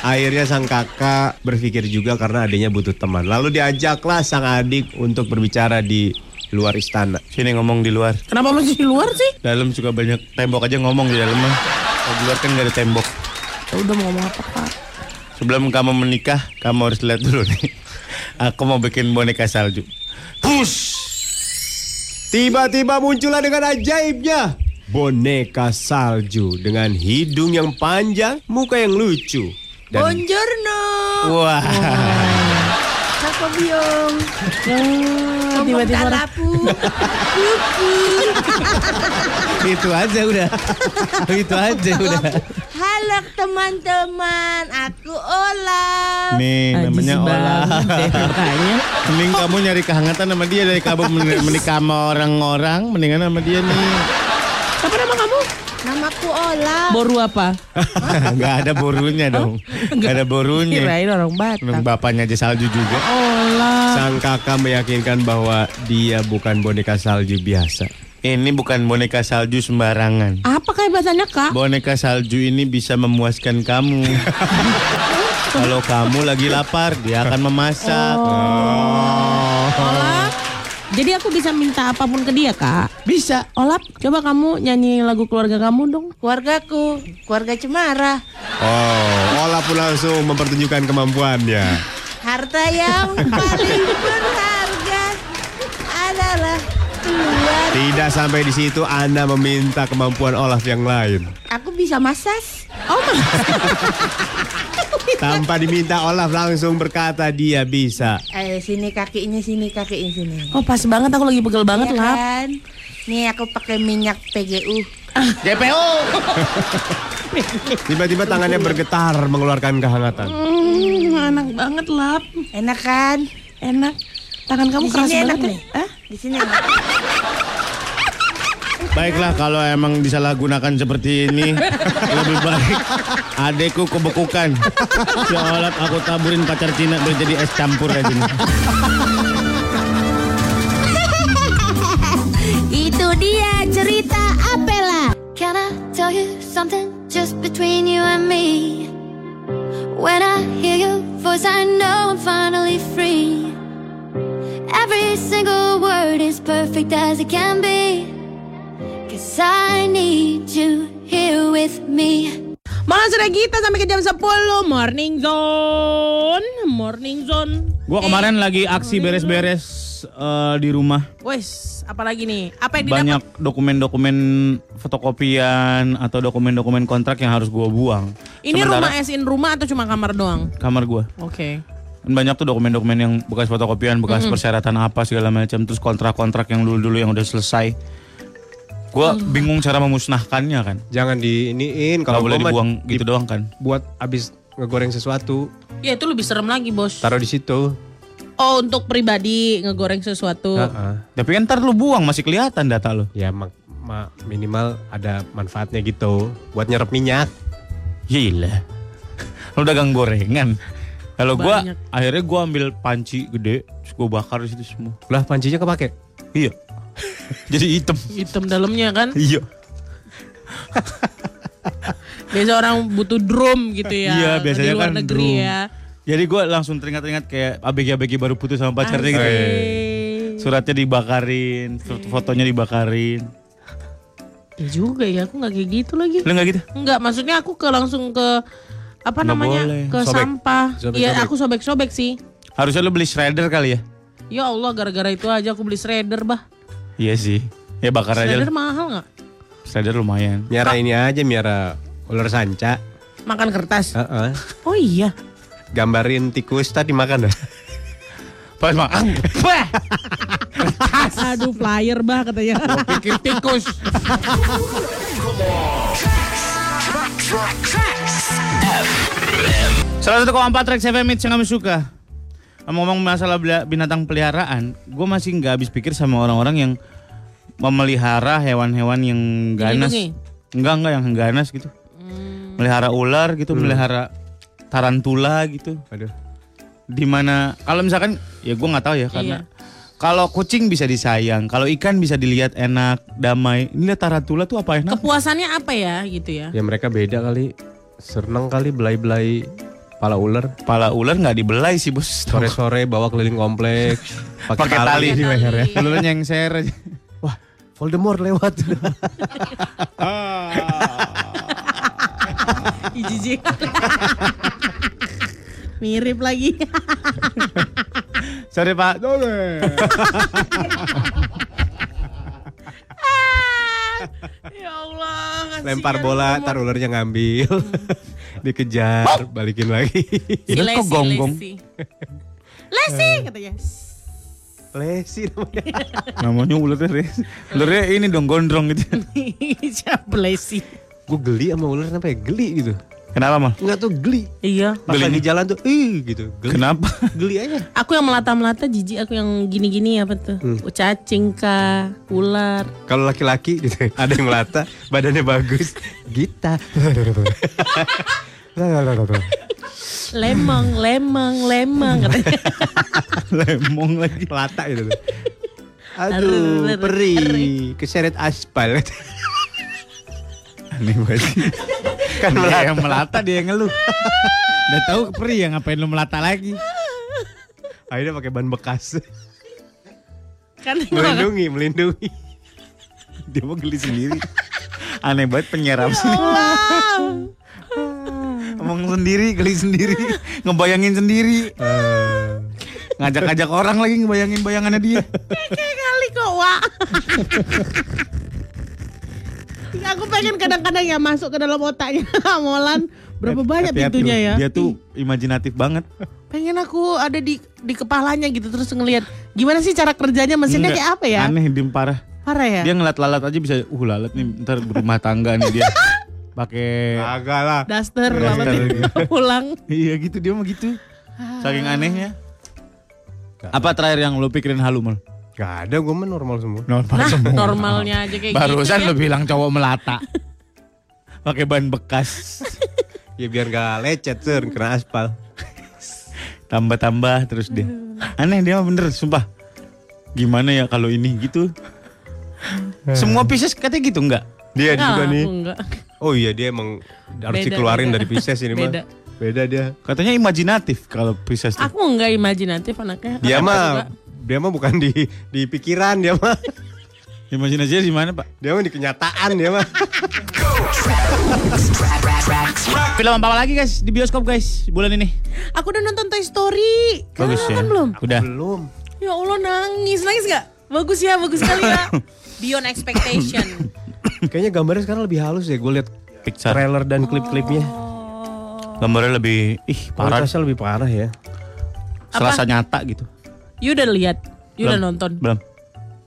Akhirnya sang kakak berpikir juga karena adiknya butuh teman. Lalu diajaklah sang adik untuk berbicara di luar istana. Sini ngomong di luar. Kenapa masih di luar sih? Dalam suka banyak tembok aja ngomong di dalam di luar kan gak ada tembok. Ya udah mau ngomong apa kak? Sebelum kamu menikah, kamu harus lihat dulu nih. Aku mau bikin boneka salju. Push! Tiba-tiba muncullah dengan ajaibnya boneka salju dengan hidung yang panjang, muka yang lucu. Dan Buongiorno. Wah. Kakak Apa biong? Oh, tiba-tiba. Itu aja udah. Itu aja udah. Halo teman-teman, aku Olaf. Nih namanya olah. banget deh mukanya. Mending kamu nyari kehangatan sama dia dari kamu men- menikah sama orang-orang, mendingan sama dia nih. Apa nama kamu? Namaku Olaf. Boru apa? [LAUGHS] Gak ada borunya dong. Gak ada borunya. Kirain orang Orang Batak. bapaknya aja salju juga. Olah. Sang kakak meyakinkan bahwa dia bukan boneka salju biasa. Ini bukan boneka salju sembarangan. Apa kehebatannya kak? Boneka salju ini bisa memuaskan kamu. [LAUGHS] Kalau kamu lagi lapar, dia akan memasak. Olap. Jadi aku bisa minta apa pun ke dia kak? Bisa. Olap, coba kamu nyanyi lagu keluarga kamu dong. Keluargaku, keluarga Cemara. Oh, Ola pun langsung mempertunjukkan kemampuannya. Harta yang paling berharga adalah Tuhan. Tidak sampai di situ Anda meminta kemampuan Olaf yang lain. Aku bisa masas. Oh [LAUGHS] Tanpa diminta Olaf langsung berkata dia bisa. Eh, sini kakinya, sini kakinya sini. Oh pas banget aku lagi pegel banget Iya lah. kan? Nih aku pakai minyak PGU. JPO. [LAUGHS] [LAUGHS] Tiba-tiba tangannya bergetar mengeluarkan kehangatan. Hmm, enak banget lap. Enak kan? Enak. Tangan kamu Di keras sini enak banget nih. ya. Hah? Di sini enak. [LAUGHS] Baiklah kalau emang disalahgunakan seperti ini [LAUGHS] lebih baik adekku kebekukan. Seolah aku taburin pacar Cina biar jadi es campur aja nih. [LAUGHS] Itu dia cerita Apela. Can I tell you something just between you and me? When I hear your voice, I know I'm finally free. Every single word is perfect as it can be. Cause I need you here with me. Malah sudah kita sampai ke jam 10 Morning Zone Morning Zone Gua kemarin lagi aksi beres-beres eh, di rumah. Wes, apalagi nih? Apa yang didapat? Banyak dokumen-dokumen fotokopian atau dokumen-dokumen kontrak yang harus gua buang. Ini Sementara rumah as in rumah atau cuma kamar doang? kamar gua. Oke Dan banyak tuh dokumen-dokumen yang bekas fotokopian, bekas persyaratan apa segala macam, terus kontrak-kontrak yang dulu-dulu yang udah selesai. Gua bingung cara memusnahkannya kan. Jangan diiniin Kalau kalau boleh dibuang gitu doang kan. buat abis ngegoreng sesuatu Ya itu lebih serem lagi bos taruh di situ. Oh untuk pribadi ngegoreng sesuatu Heeh. Tapi kan ntar lu buang masih kelihatan data lu. Ya mak- ma- minimal ada manfaatnya gitu buat nyerap minyak. Gila. Lu dagang gorengan. Kalau gua Banyak. akhirnya gua ambil panci gede, terus gua bakar di situ semua. Lah pancinya kepake. Iya. [LAUGHS] Jadi hitam. Hitam dalamnya kan Iya. [LAUGHS] Biasa orang butuh drum gitu ya Iya, biasanya Di luar kan negeri drum. ya Jadi gua langsung teringat-ingat kayak abg-abg baru putus sama pacarnya gitu. Suratnya dibakarin, foto- fotonya dibakarin. Ya juga ya aku gak kayak gitu lagi Lu nggak gitu? Enggak maksudnya aku ke langsung ke Apa Nggak namanya boleh. Ke Sobek. sampah. Iya aku sobek-sobek sih Harusnya lu beli shredder kali ya? Ya Allah gara-gara itu aja aku beli shredder bah Iya sih. Ya bakar aja Shredder lah. mahal gak? Shredder lumayan. Miara ini aja miara ular sanca. Makan kertas Heeh. Oh iya Gambarin tikus tadi makan dah. Pas makan. Aduh flyer bah katanya Pikir tikus. Salah satu empat Rex FM yang kami suka. Ngomong-ngomong masalah binatang peliharaan, gue masih nggak habis pikir sama orang-orang yang memelihara hewan-hewan yang ganas. Enggak enggak yang ganas gitu. Melihara ular gitu, melihara tarantula gitu. Aduh. Di mana kalau misalkan ya gue nggak tahu ya karena kalau kucing bisa disayang, kalau ikan bisa dilihat enak, damai. Ini lihat tarantula tuh apa enak? Kepuasannya apa ya gitu ya Ya mereka beda kali. Seneng kali belai-belai pala ular. Kepala ular nggak dibelai sih bos. Sore-sore bawa keliling komplek. [LAUGHS] Pakai tali di leher ya. Ular nyengser aja. Wah, Voldemort lewat. [LAUGHS] Ih, jijik. Mirip lagi. [LAUGHS] Sorry pak. ya Allah. Lempar bola, tar ularnya ngambil. Dikejar, balikin lagi. Si Dia kok Lesi, gonggong? Lesi. Lesi katanya. Lesi namanya. [LAUGHS] Namanya ularnya Res. Ularnya ini dong gondrong gitu. [LAUGHS] Siapa Lesi? Gue geli sama ular kenapa ya? Geli gitu. Kenapa mal? Enggak tuh geli. Iya. Pas Gelinya? lagi jalan tuh, ih gitu. Geli. Kenapa? Geli aja. Aku yang melata-melata jijik, aku yang gini-gini apa tuh? Cacing kah, ular. Kalau laki-laki gitu, [LAUGHS] ada yang melata, badannya bagus. Gita. [LAUGHS] Lemong, lemong, lemong katanya. [LAUGHS] Lemong lagi. Melata gitu. Aduh, perih, keseret aspal. Aneh banget. Kan Dia melata. yang melata dia yang ngeluh. [LAUGHS] Udah tahu perih ya ngapain lu melata lagi? Akhirnya pakai ban bekas. Kan melindungi, melindungi. Dia mau geli sendiri. Aneh banget penyiar apa sih? Ngomong sendiri, geli sendiri, ngebayangin sendiri. Ngajak-ngajak orang lagi ngebayangin bayangannya dia. kayak kali kok, Wak. [LAUGHS] aku pengen kadang-kadang ya masuk ke dalam otaknya [LAUGHS] Molan. Berapa banyak pintunya ya? Dia tuh imajinatif banget. Pengen aku ada di di kepalanya gitu terus ngelihat gimana sih cara kerjanya mesinnya Enggak, kayak apa ya? Aneh dia parah. Parah ya? Dia ngeliat lalat aja bisa, uh lalat nih ntar berumah tangga nih dia. [LAUGHS] Pakai Agak lah. Daster, Daster. [LAUGHS] pulang. Iya gitu dia mah gitu. Saking anehnya. Apa terakhir yang lo pikirin halu mal? Gak ada, gue mah normal semua. Normal Nah, semua. normalnya aja kayak Barusan gitu. lo bilang cowok melata. [LAUGHS] Pakai ban bekas. [LAUGHS] Ya biar gak lecet, Sir, kena aspal. [LAUGHS] Tambah-tambah terus dia. Aneh dia mah bener, sumpah. Gimana ya kalau ini gitu? Semua Pisces katanya gitu enggak? Dia Enggak, juga nih. enggak. Oh iya, dia emang harus Beda, dikeluarin beda. dari Pisces ini mah. Beda. Beda dia. Katanya imajinatif kalau Pisces. Aku enggak imajinatif anaknya. Dia mah. Dia mah bukan di di pikiran dia mah. Imajinasinya di mana, Pak? Dia mah di kenyataan dia mah. Film apa lagi guys di bioskop guys bulan ini? Aku udah nonton Toy Story. Bagus ya. Kan belum? Udah. Belum. Ya Allah nangis, nangis gak? Bagus ya, bagus sekali ya. [LAUGHS] Beyond expectation. Kayaknya gambarnya sekarang lebih halus ya. Gue lihat Pixar. trailer dan klip-klipnya. Gambarnya lebih ih parah. Kualitasnya lebih parah ya. Serasa nyata gitu. You udah lihat? You udah nonton? Belum.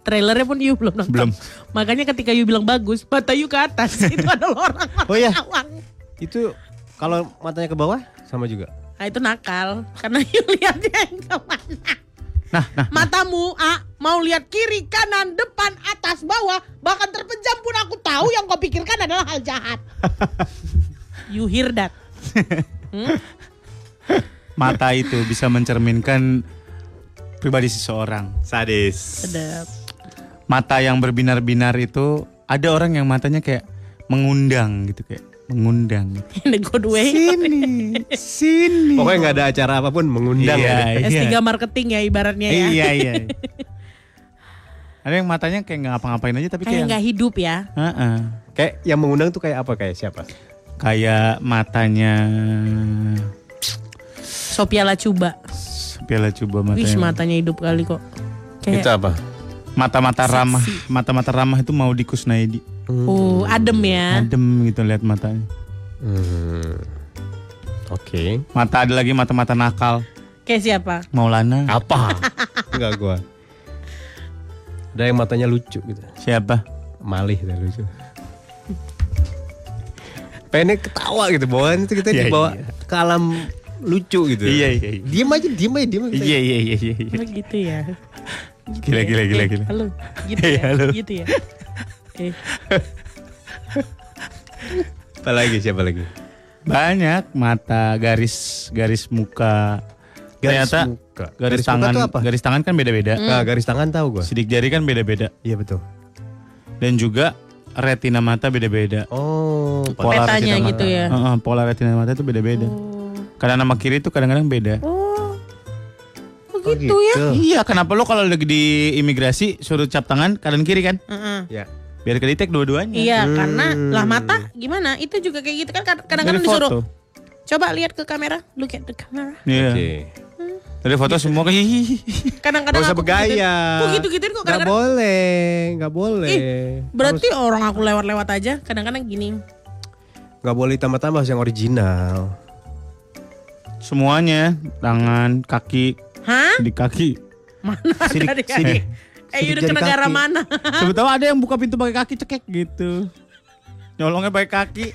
Trailernya pun you belum nonton. Belum. Makanya ketika you bilang bagus, mata you ke atas. [LAUGHS] Itu adalah orang Oh iya. awang. Itu kalau matanya ke bawah sama juga. Nah itu nakal. Karena you lihatnya yang ke mana. Nah, nah. Matamu, A, mau lihat kiri, kanan, depan, atas, bawah, bahkan terpejam pun aku tahu yang kau pikirkan adalah hal jahat. [LAUGHS] you hear that? [LAUGHS] Mata itu bisa mencerminkan pribadi seseorang. Sadis. Sedap. Mata yang berbinar-binar itu ada orang yang matanya kayak mengundang gitu kayak mengundang. In a good way. Sini, sini. Pokoknya nggak ada acara apa pun mengundang Iya, [LAUGHS] ya. S3 marketing ya ibaratnya ya. Iya, iya. [LAUGHS] Ada yang matanya kayak nggak ngapa-ngapain aja tapi Kayak kayak nggak hidup ya. Heeh. Kayak yang mengundang tuh kayak apa kayak siapa? kayak matanya Sophia Lacuba. Piala coba Wih matanya. matanya hidup kali kok. Itu Kayak apa? Mata-mata ramah, mata-mata ramah itu mau dikusnaidi. oh adem ya. Adem gitu lihat matanya. Hmm. Oke. Mata ada lagi mata-mata nakal. Kayak siapa? Maulana. Apa? [LAUGHS] Enggak gua. Ada yang matanya lucu gitu. Siapa? Malih dan lucu. Pengennya ketawa gitu bawaan itu kita Iya, dibawa iya. ke alam lucu gitu. Iya, iya, iya. Diem aja, diem aja, diem aja. Iya iya iya iya. iya. Oh gitu ya. Gitu Gila, ya. gila, gila, Eh, gila. Halo. Gitu Iya, ya. halo. Gitu ya. Eh, Apa lagi siapa lagi? Banyak mata garis garis muka. Garis Ternyata muka. garis, tangan apa? garis tangan kan beda-beda. Nah, garis tangan tahu gua. Sidik jari kan beda-beda Iya betul. dan juga retina mata beda-beda. Oh, Pola Petanya retina gitu mata. ya. Heeh, pola retina mata itu beda-beda. Kanan sama kiri itu kadang-kadang beda. Oh. Oh Oh, gitu ya. Iya, kenapa lo kalau lagi di imigrasi suruh cap tangan kanan kiri kan? Heeh. Ya. Biar kedetek dua-duanya. Iya, karena lah mata gimana? Itu juga kayak gitu kan kadang-kadang disuruh. foto. Coba lihat ke kamera, look at the camera. Iya. Oke. Dari foto semua kayak hihihi. Kadang-kadang Gak aku bergaya. gituin. Kok gitu-gituin kok Gak kadang-kadang. boleh, gak boleh. Ih, Berarti orang aku lewat-lewat aja kadang-kadang gini. Gak boleh tambah-tambah harus yang original. Semuanya, tangan, kaki, Hah? Sidik kaki. Mana Sidik- dari kaki? sidik- Eh, sidik udah ke negara kaki. mana? [LAUGHS] Sebetulnya ada yang buka pintu pakai kaki cekek gitu. Nyolongnya pakai kaki.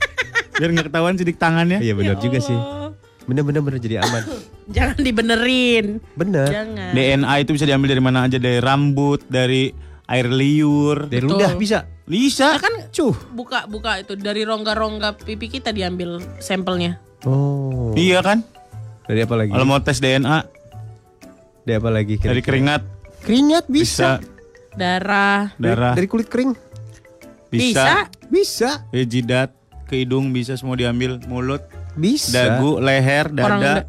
Biar nggak ketahuan sidik tangannya. Iya benar Ya juga sih. Allah. Bener bener bener jadi aman. [COUGHS] Jangan dibenerin. Bener. Jangan. DNA itu bisa diambil dari mana aja dari rambut, dari air liur. Dari Betul. ludah bisa. Bisa. Nah, kan cuh buka buka itu dari rongga-rongga pipi kita diambil sampelnya. Oh. Iya kan? Dari apa lagi? Kalau mau tes DNA Dari apa lagi? kira-kira? dari keringat Keringat bisa, bisa. Darah darah dari kulit kering bisa, bisa. dari jidat, ke hidung bisa semua diambil, mulut, Bisa. dagu, leher, orang dada. da-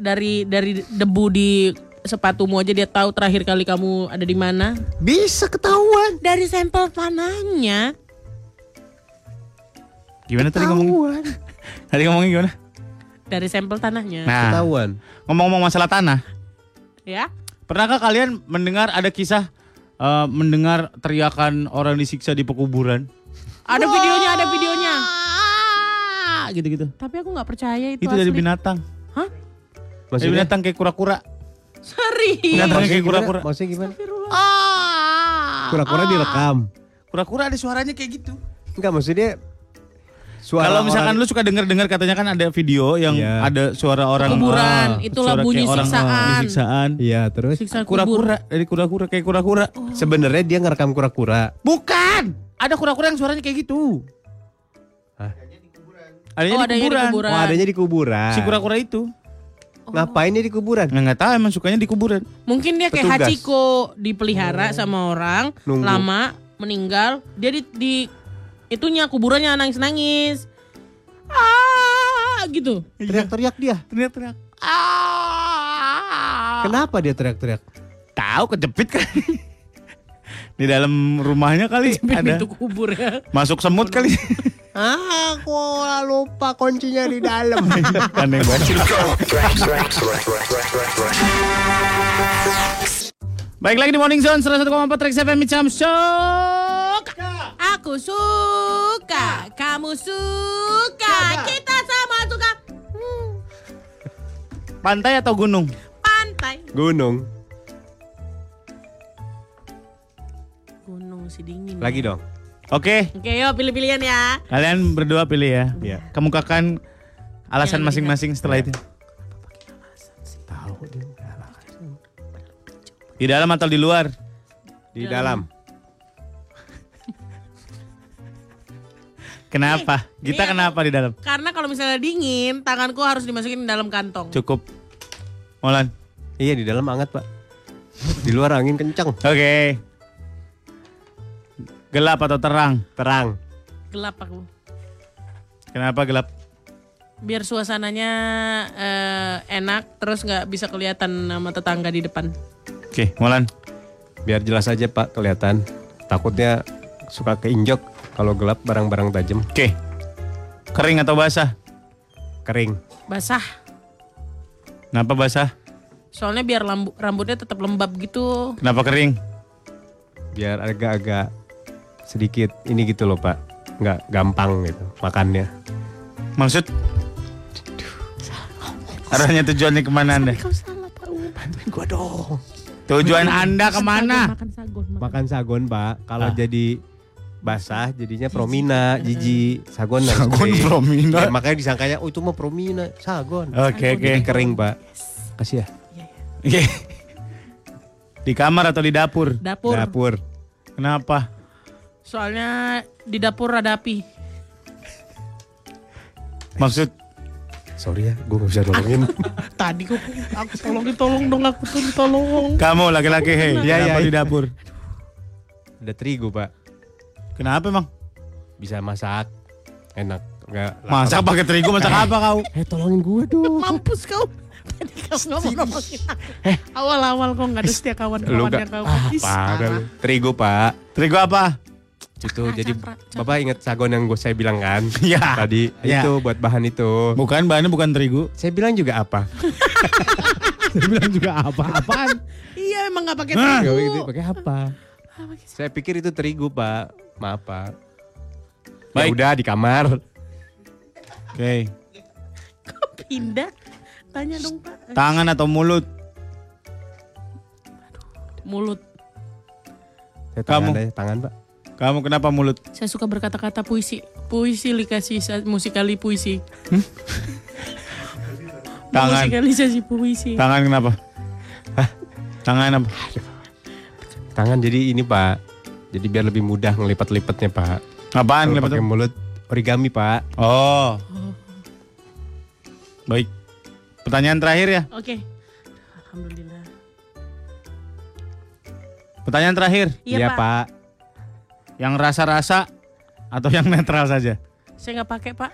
dari dari debu di sepatumu aja dia tahu terakhir kali kamu ada di mana. Bisa ketahuan. Dari sampel tanahnya. Gimana tadi ngomong? [LAUGHS] Tadi ngomongnya gimana? Dari sampel tanahnya. Nah, Ketahuan. ngomong-ngomong masalah tanah, Ya. pernahkah kalian mendengar ada kisah eh, mendengar teriakan orang disiksa di pekuburan? Ada videonya, ada videonya. Ah, gitu-gitu. Tapi aku nggak percaya itu, Itu dari asli. binatang. Hah? Dari Maksudnya? binatang kayak kura-kura. Serius. Binatang kayak kura-kura. Maksudnya gimana? Ah. Kura-kura direkam. Kura-kura ada suaranya kayak gitu. Enggak maksudnya suara Kalau misalkan orang- lu suka denger-dengar katanya kan ada video yang Iya. ada suara orang Kuburan, ah, itulah bunyi orang, siksaan. ah, siksaan. Iya, terus. Kura-kura dari kura-kura kayak kura-kura. sebenarnya dia ngerekam kura-kura. Bukan. Ada kura-kura yang suaranya kayak gitu. Hah? Adanya Oh, di adanya di kuburan. kuburan. Oh, adanya di kuburan. Si kura-kura itu. Ngapain dia di kuburan? Nggak, nggak tahu emang sukanya di kuburan. Mungkin dia kayak Petugas. Hachiko dipelihara sama orang Nunggu. lama meninggal dia di, di itunya kuburannya nangis nangis ah gitu Teriak-teriak dia. Teriak-teriak. Ah. Kenapa dia teriak-teriak? Tahu kejepit kan. [LAUGHS] di dalam rumahnya kali ada. pintu kubur ya Masuk semut kali. [LAUGHS] Ah, aku lupa kuncinya di dalam. [LAUGHS] Aneh banget. Baik lagi di Morning Zone 101,4 Trax FM Micam Shock. aku suka kamu suka kita sama suka Hmm, Pantai atau gunung? pantai Gunung. gunung si dingin Lagi ya. dong. Oke, oke yuk pilih-pilihan ya kalian berdua pilih ya. Iya. Kemukakan alasan masing-masing setelah itu. Di dalam atau di luar? Di dalam. [LAUGHS] Kenapa? Kita Iya, kenapa di dalam? karena kalau misalnya dingin tanganku harus dimasukin di dalam kantong Cukup. Molan. Iya, di dalam hangat, Pak. Di luar angin kencang. Oke. Gelap atau terang? Terang. gelap aku Kenapa gelap? biar suasananya eh, enak terus nggak bisa kelihatan nama tetangga di depan Oke, Molan. Biar jelas aja, Pak, kelihatan. Takutnya suka keinjok kalau gelap barang-barang tajam. Oke. Kering atau basah? Kering. basah Kenapa basah? soalnya biar lambu- rambutnya tetap lembab gitu Kenapa kering? Biar agak-agak sedikit ini gitu loh, Pak. Nggak gampang gitu makannya. Maksud? Arahnya tujuannya ke mana anda? kau salah tahu Bantuin gua dong. Tujuan anda ke mana? makan sagon makan. Makan sagon, Pak. Kalau Ah. jadi basah jadinya promina, jiji, sagon Sagon kering. promina. Ya, makanya disangkanya oh itu mah promina, sagon. Oke, oke. Jadi kering, Pak. Kasih ya. Oke. Di kamar atau di dapur? dapur Dapur. Kenapa? soalnya di dapur ada api Maksud Sorry ya, gue gak bisa nolongin. [LAUGHS] tadi kok aku tolongin tolong dong aku tuh tolong kamu laki-laki hei, Iya, kenapa iya, di dapur? Ada terigu, Pak. Kenapa emang? Bisa masak. Enak. Nggak lapar. Masak pakai terigu masak apa kau? Eh, tolongin gue dong. mampus kau tadi kau ngomong ngomongin aku awal-awal kok nggak ada setia Lu kawan-kawan gak, yang kau ah, parah. Terigu, Pak. Terigu apa? Itu Cakra, jadi cakra, cakra. Bapak ingat sagon yang gue saya bilang kan? [LAUGHS] Iya. Tadi Iya. itu buat bahan itu. Bukan bahannya bukan terigu. Saya bilang juga apa? [LAUGHS] Saya bilang juga apa-apaan. iya emang nggak pakai Gak terigu pakai apa? Saya pikir itu terigu, Pak. Maaf, Pak. Ya Baik. udah di kamar. Oke. pindah tanya dong pak Tangan atau mulut? Mulut. Saya tangan Kamu. aja, tangan pak. Kamu kenapa mulut? Saya suka berkata-kata puisi. Puisi likasi musikali puisi. [LAUGHS] Tangan. Musikalisasi puisi. Tangan kenapa? Hah? Tangan apa? Tangan jadi ini pak. Jadi biar lebih mudah ngelipat-lipatnya pak. Apaan? Lepas- pakai mulut origami pak. Oh. Baik. Pertanyaan terakhir ya. Oke. Alhamdulillah. Pertanyaan terakhir. Iya, Pak. Yang rasa-rasa atau yang netral saja? Saya nggak pakai Pak.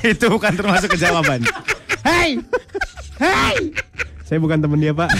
Itu bukan termasuk ke jawaban. Hei! Hei! Saya bukan temen dia pak.